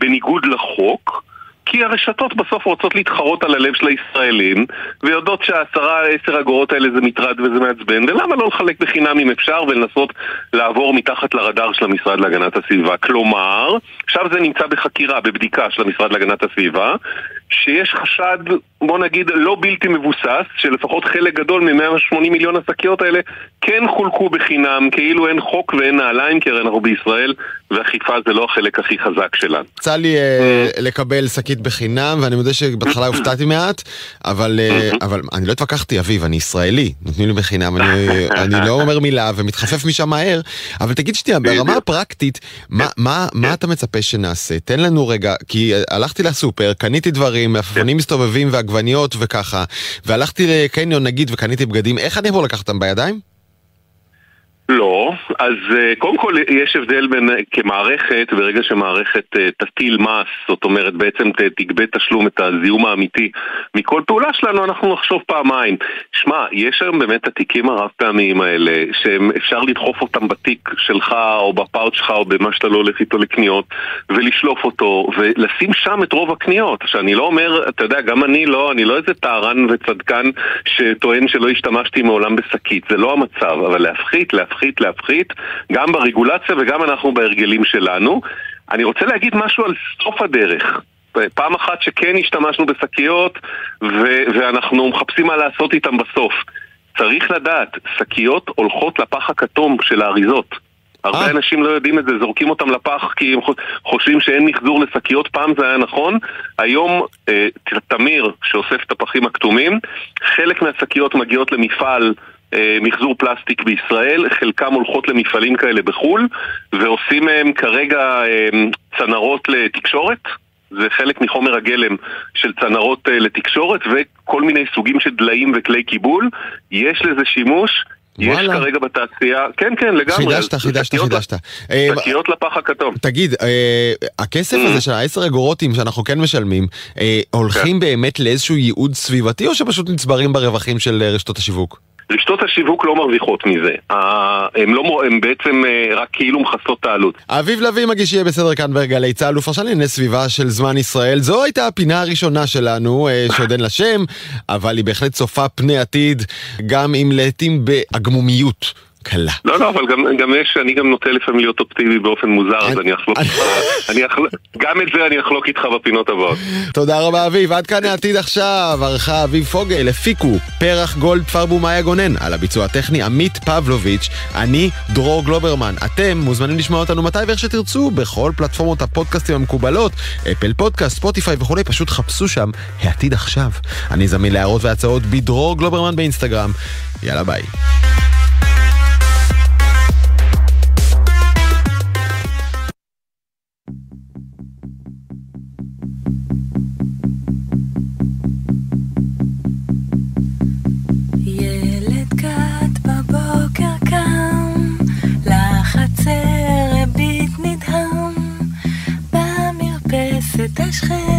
בניגוד לחוק, כי הרשתות בסוף רוצות להתחרות על הלב של הישראלים ויודעות שהעשרה, עשר אגורות האלה זה מטרד וזה מעצבן ולמה לא לחלק בחינם אם אפשר ולנסות לעבור מתחת לרדאר של המשרד להגנת הסביבה? כלומר, עכשיו זה נמצא בחקירה, בבדיקה של המשרד להגנת הסביבה שיש חשד, בוא נגיד, לא בלתי מבוסס, שלפחות חלק גדול מ-180 מיליון השקיות האלה כן חולקו בחינם, כאילו אין חוק ואין נעליים, כי הרי אנחנו בישראל, ואכיפה זה לא החלק הכי חזק שלנו. יצא לי uh, לקבל שקית בחינם, ואני מודה שבהתחלה הופתעתי מעט, אבל, uh, אבל אני לא התווכחתי, אביב, אני ישראלי, נותנים לי בחינם, אני, אני לא אומר מילה ומתחפף משם מהר, אבל תגיד שנייה, ברמה הפרקטית, מה, מה, מה אתה מצפה שנעשה? תן לנו רגע, כי הלכתי לסופר, קניתי דברים, דברים, מלפפונים מסתובבים ועגבניות וככה, והלכתי לקניון נגיד וקניתי בגדים, איך אני יכול לקחת אותם בידיים? לא, אז uh, קודם כל יש הבדל בין, כמערכת, ברגע שמערכת uh, תטיל מס, זאת אומרת בעצם תגבה תשלום את הזיהום האמיתי מכל פעולה שלנו, אנחנו נחשוב פעמיים. שמע, יש היום באמת התיקים הרב פעמיים האלה, שאפשר לדחוף אותם בתיק שלך או בפאוט שלך או במה שאתה לא הולך איתו לקניות, ולשלוף אותו, ולשים שם את רוב הקניות. שאני לא אומר, אתה יודע, גם אני לא, אני לא איזה טהרן וצדקן שטוען שלא השתמשתי מעולם בשקית, זה לא המצב, אבל להפחית, להפחית להפחית, להפחית, גם ברגולציה וגם אנחנו בהרגלים שלנו. אני רוצה להגיד משהו על סוף הדרך. פעם אחת שכן השתמשנו בשקיות ו- ואנחנו מחפשים מה לעשות איתם בסוף. צריך לדעת, שקיות הולכות לפח הכתום של האריזות. הרבה אה. אנשים לא יודעים את זה, זורקים אותם לפח כי הם חושבים שאין מחזור לשקיות, פעם זה היה נכון. היום אה, תמיר שאוסף את הפחים הכתומים, חלק מהשקיות מגיעות למפעל מחזור פלסטיק בישראל, חלקם הולכות למפעלים כאלה בחו"ל, ועושים מהם כרגע אה, צנרות לתקשורת. זה חלק מחומר הגלם של צנרות uh, לתקשורת וכל מיני סוגים של דליים וכלי קיבול. יש לזה שימוש, יש כרגע בתעשייה, כן כן לגמרי. חידשת, חידשת, חידשת. שקיות לפח הכתום. תגיד, אה, הכסף Mm. הזה של העשר אגורותים שאנחנו כן משלמים, אה, הולכים באמת לאיזשהו ייעוד סביבתי או שפשוט נצברים ברווחים של אה, רשתות השיווק? רשתות השיווק לא מרוויחות מזה. הן לא, הן בעצם אה, רק כאילו מכסות את העלות. אביב לביא מגיש יהיה בסדר כאן בגלי צה"ל, הוא פרשן לענייני סביבה של זמן ישראל. זו הייתה הפינה הראשונה שלנו, אה, שעוד אין לה שם, אבל היא בהחלט צופה פני עתיד, גם אם לעתים בעגמומיות קלה. לא, לא, אבל גם, גם יש, אני גם נוטה לפעמים להיות אופטימי באופן מוזר, אז אני אחלוק איתך, אני אחלוק, גם את זה אני אחלוק איתך בפינות הבאות. תודה רבה אביב, עד כאן העתיד עכשיו, ערכה אביב פוגל, הפיקו פרח גולד פרבו מאיה גונן, על הביצוע הטכני עמית פבלוביץ', אני דרור גלוברמן. אתם מוזמנים לשמוע אותנו מתי ואיך שתרצו, בכל פלטפורמות הפודקאסטים המקובלות, אפל פודקאסט, ספוטיפיי וכולי, פשוט חפשו שם העתיד עכשיו. אני זמין להערות והצעות בדרור גלוברמן באינסטגרם. יאללה ביי. es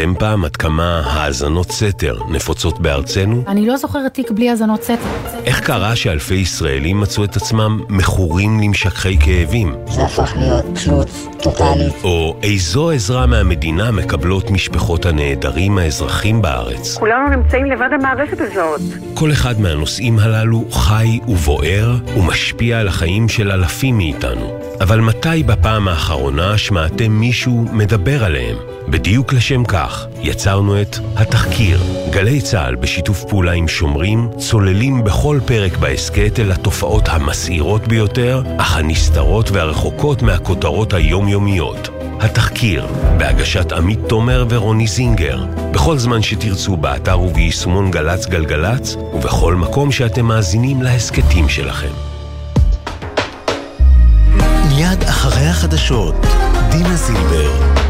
חשבתם פעם עד כמה האזנות סתר נפוצות בארצנו? אני לא זוכרת תיק בלי האזנות סתר. איך קרה שאלפי ישראלים מצאו את עצמם מכורים למשככי כאבים? זה הפך להיות תלות טוטאלית. או איזו עזרה מהמדינה מקבלות משפחות הנעדרים האזרחים בארץ? כולנו נמצאים לבד המערכת הזאת. כל אחד מהנושאים הללו חי ובוער ומשפיע על החיים של אלפים מאיתנו. אבל מתי בפעם האחרונה שמעתם מישהו מדבר עליהם? בדיוק לשם כך יצרנו את התחקיר. גלי צה"ל בשיתוף פעולה עם שומרים צוללים בכל פרק בהסכת אל התופעות המסעירות ביותר, אך הנסתרות והרחוקות מהכותרות היומיומיות. התחקיר, בהגשת עמית תומר ורוני זינגר, בכל זמן שתרצו באתר וביישומון גל"צ גלגלצ, ובכל מקום שאתם מאזינים להסכתים שלכם. מיד אחרי החדשות, דינה זילבר.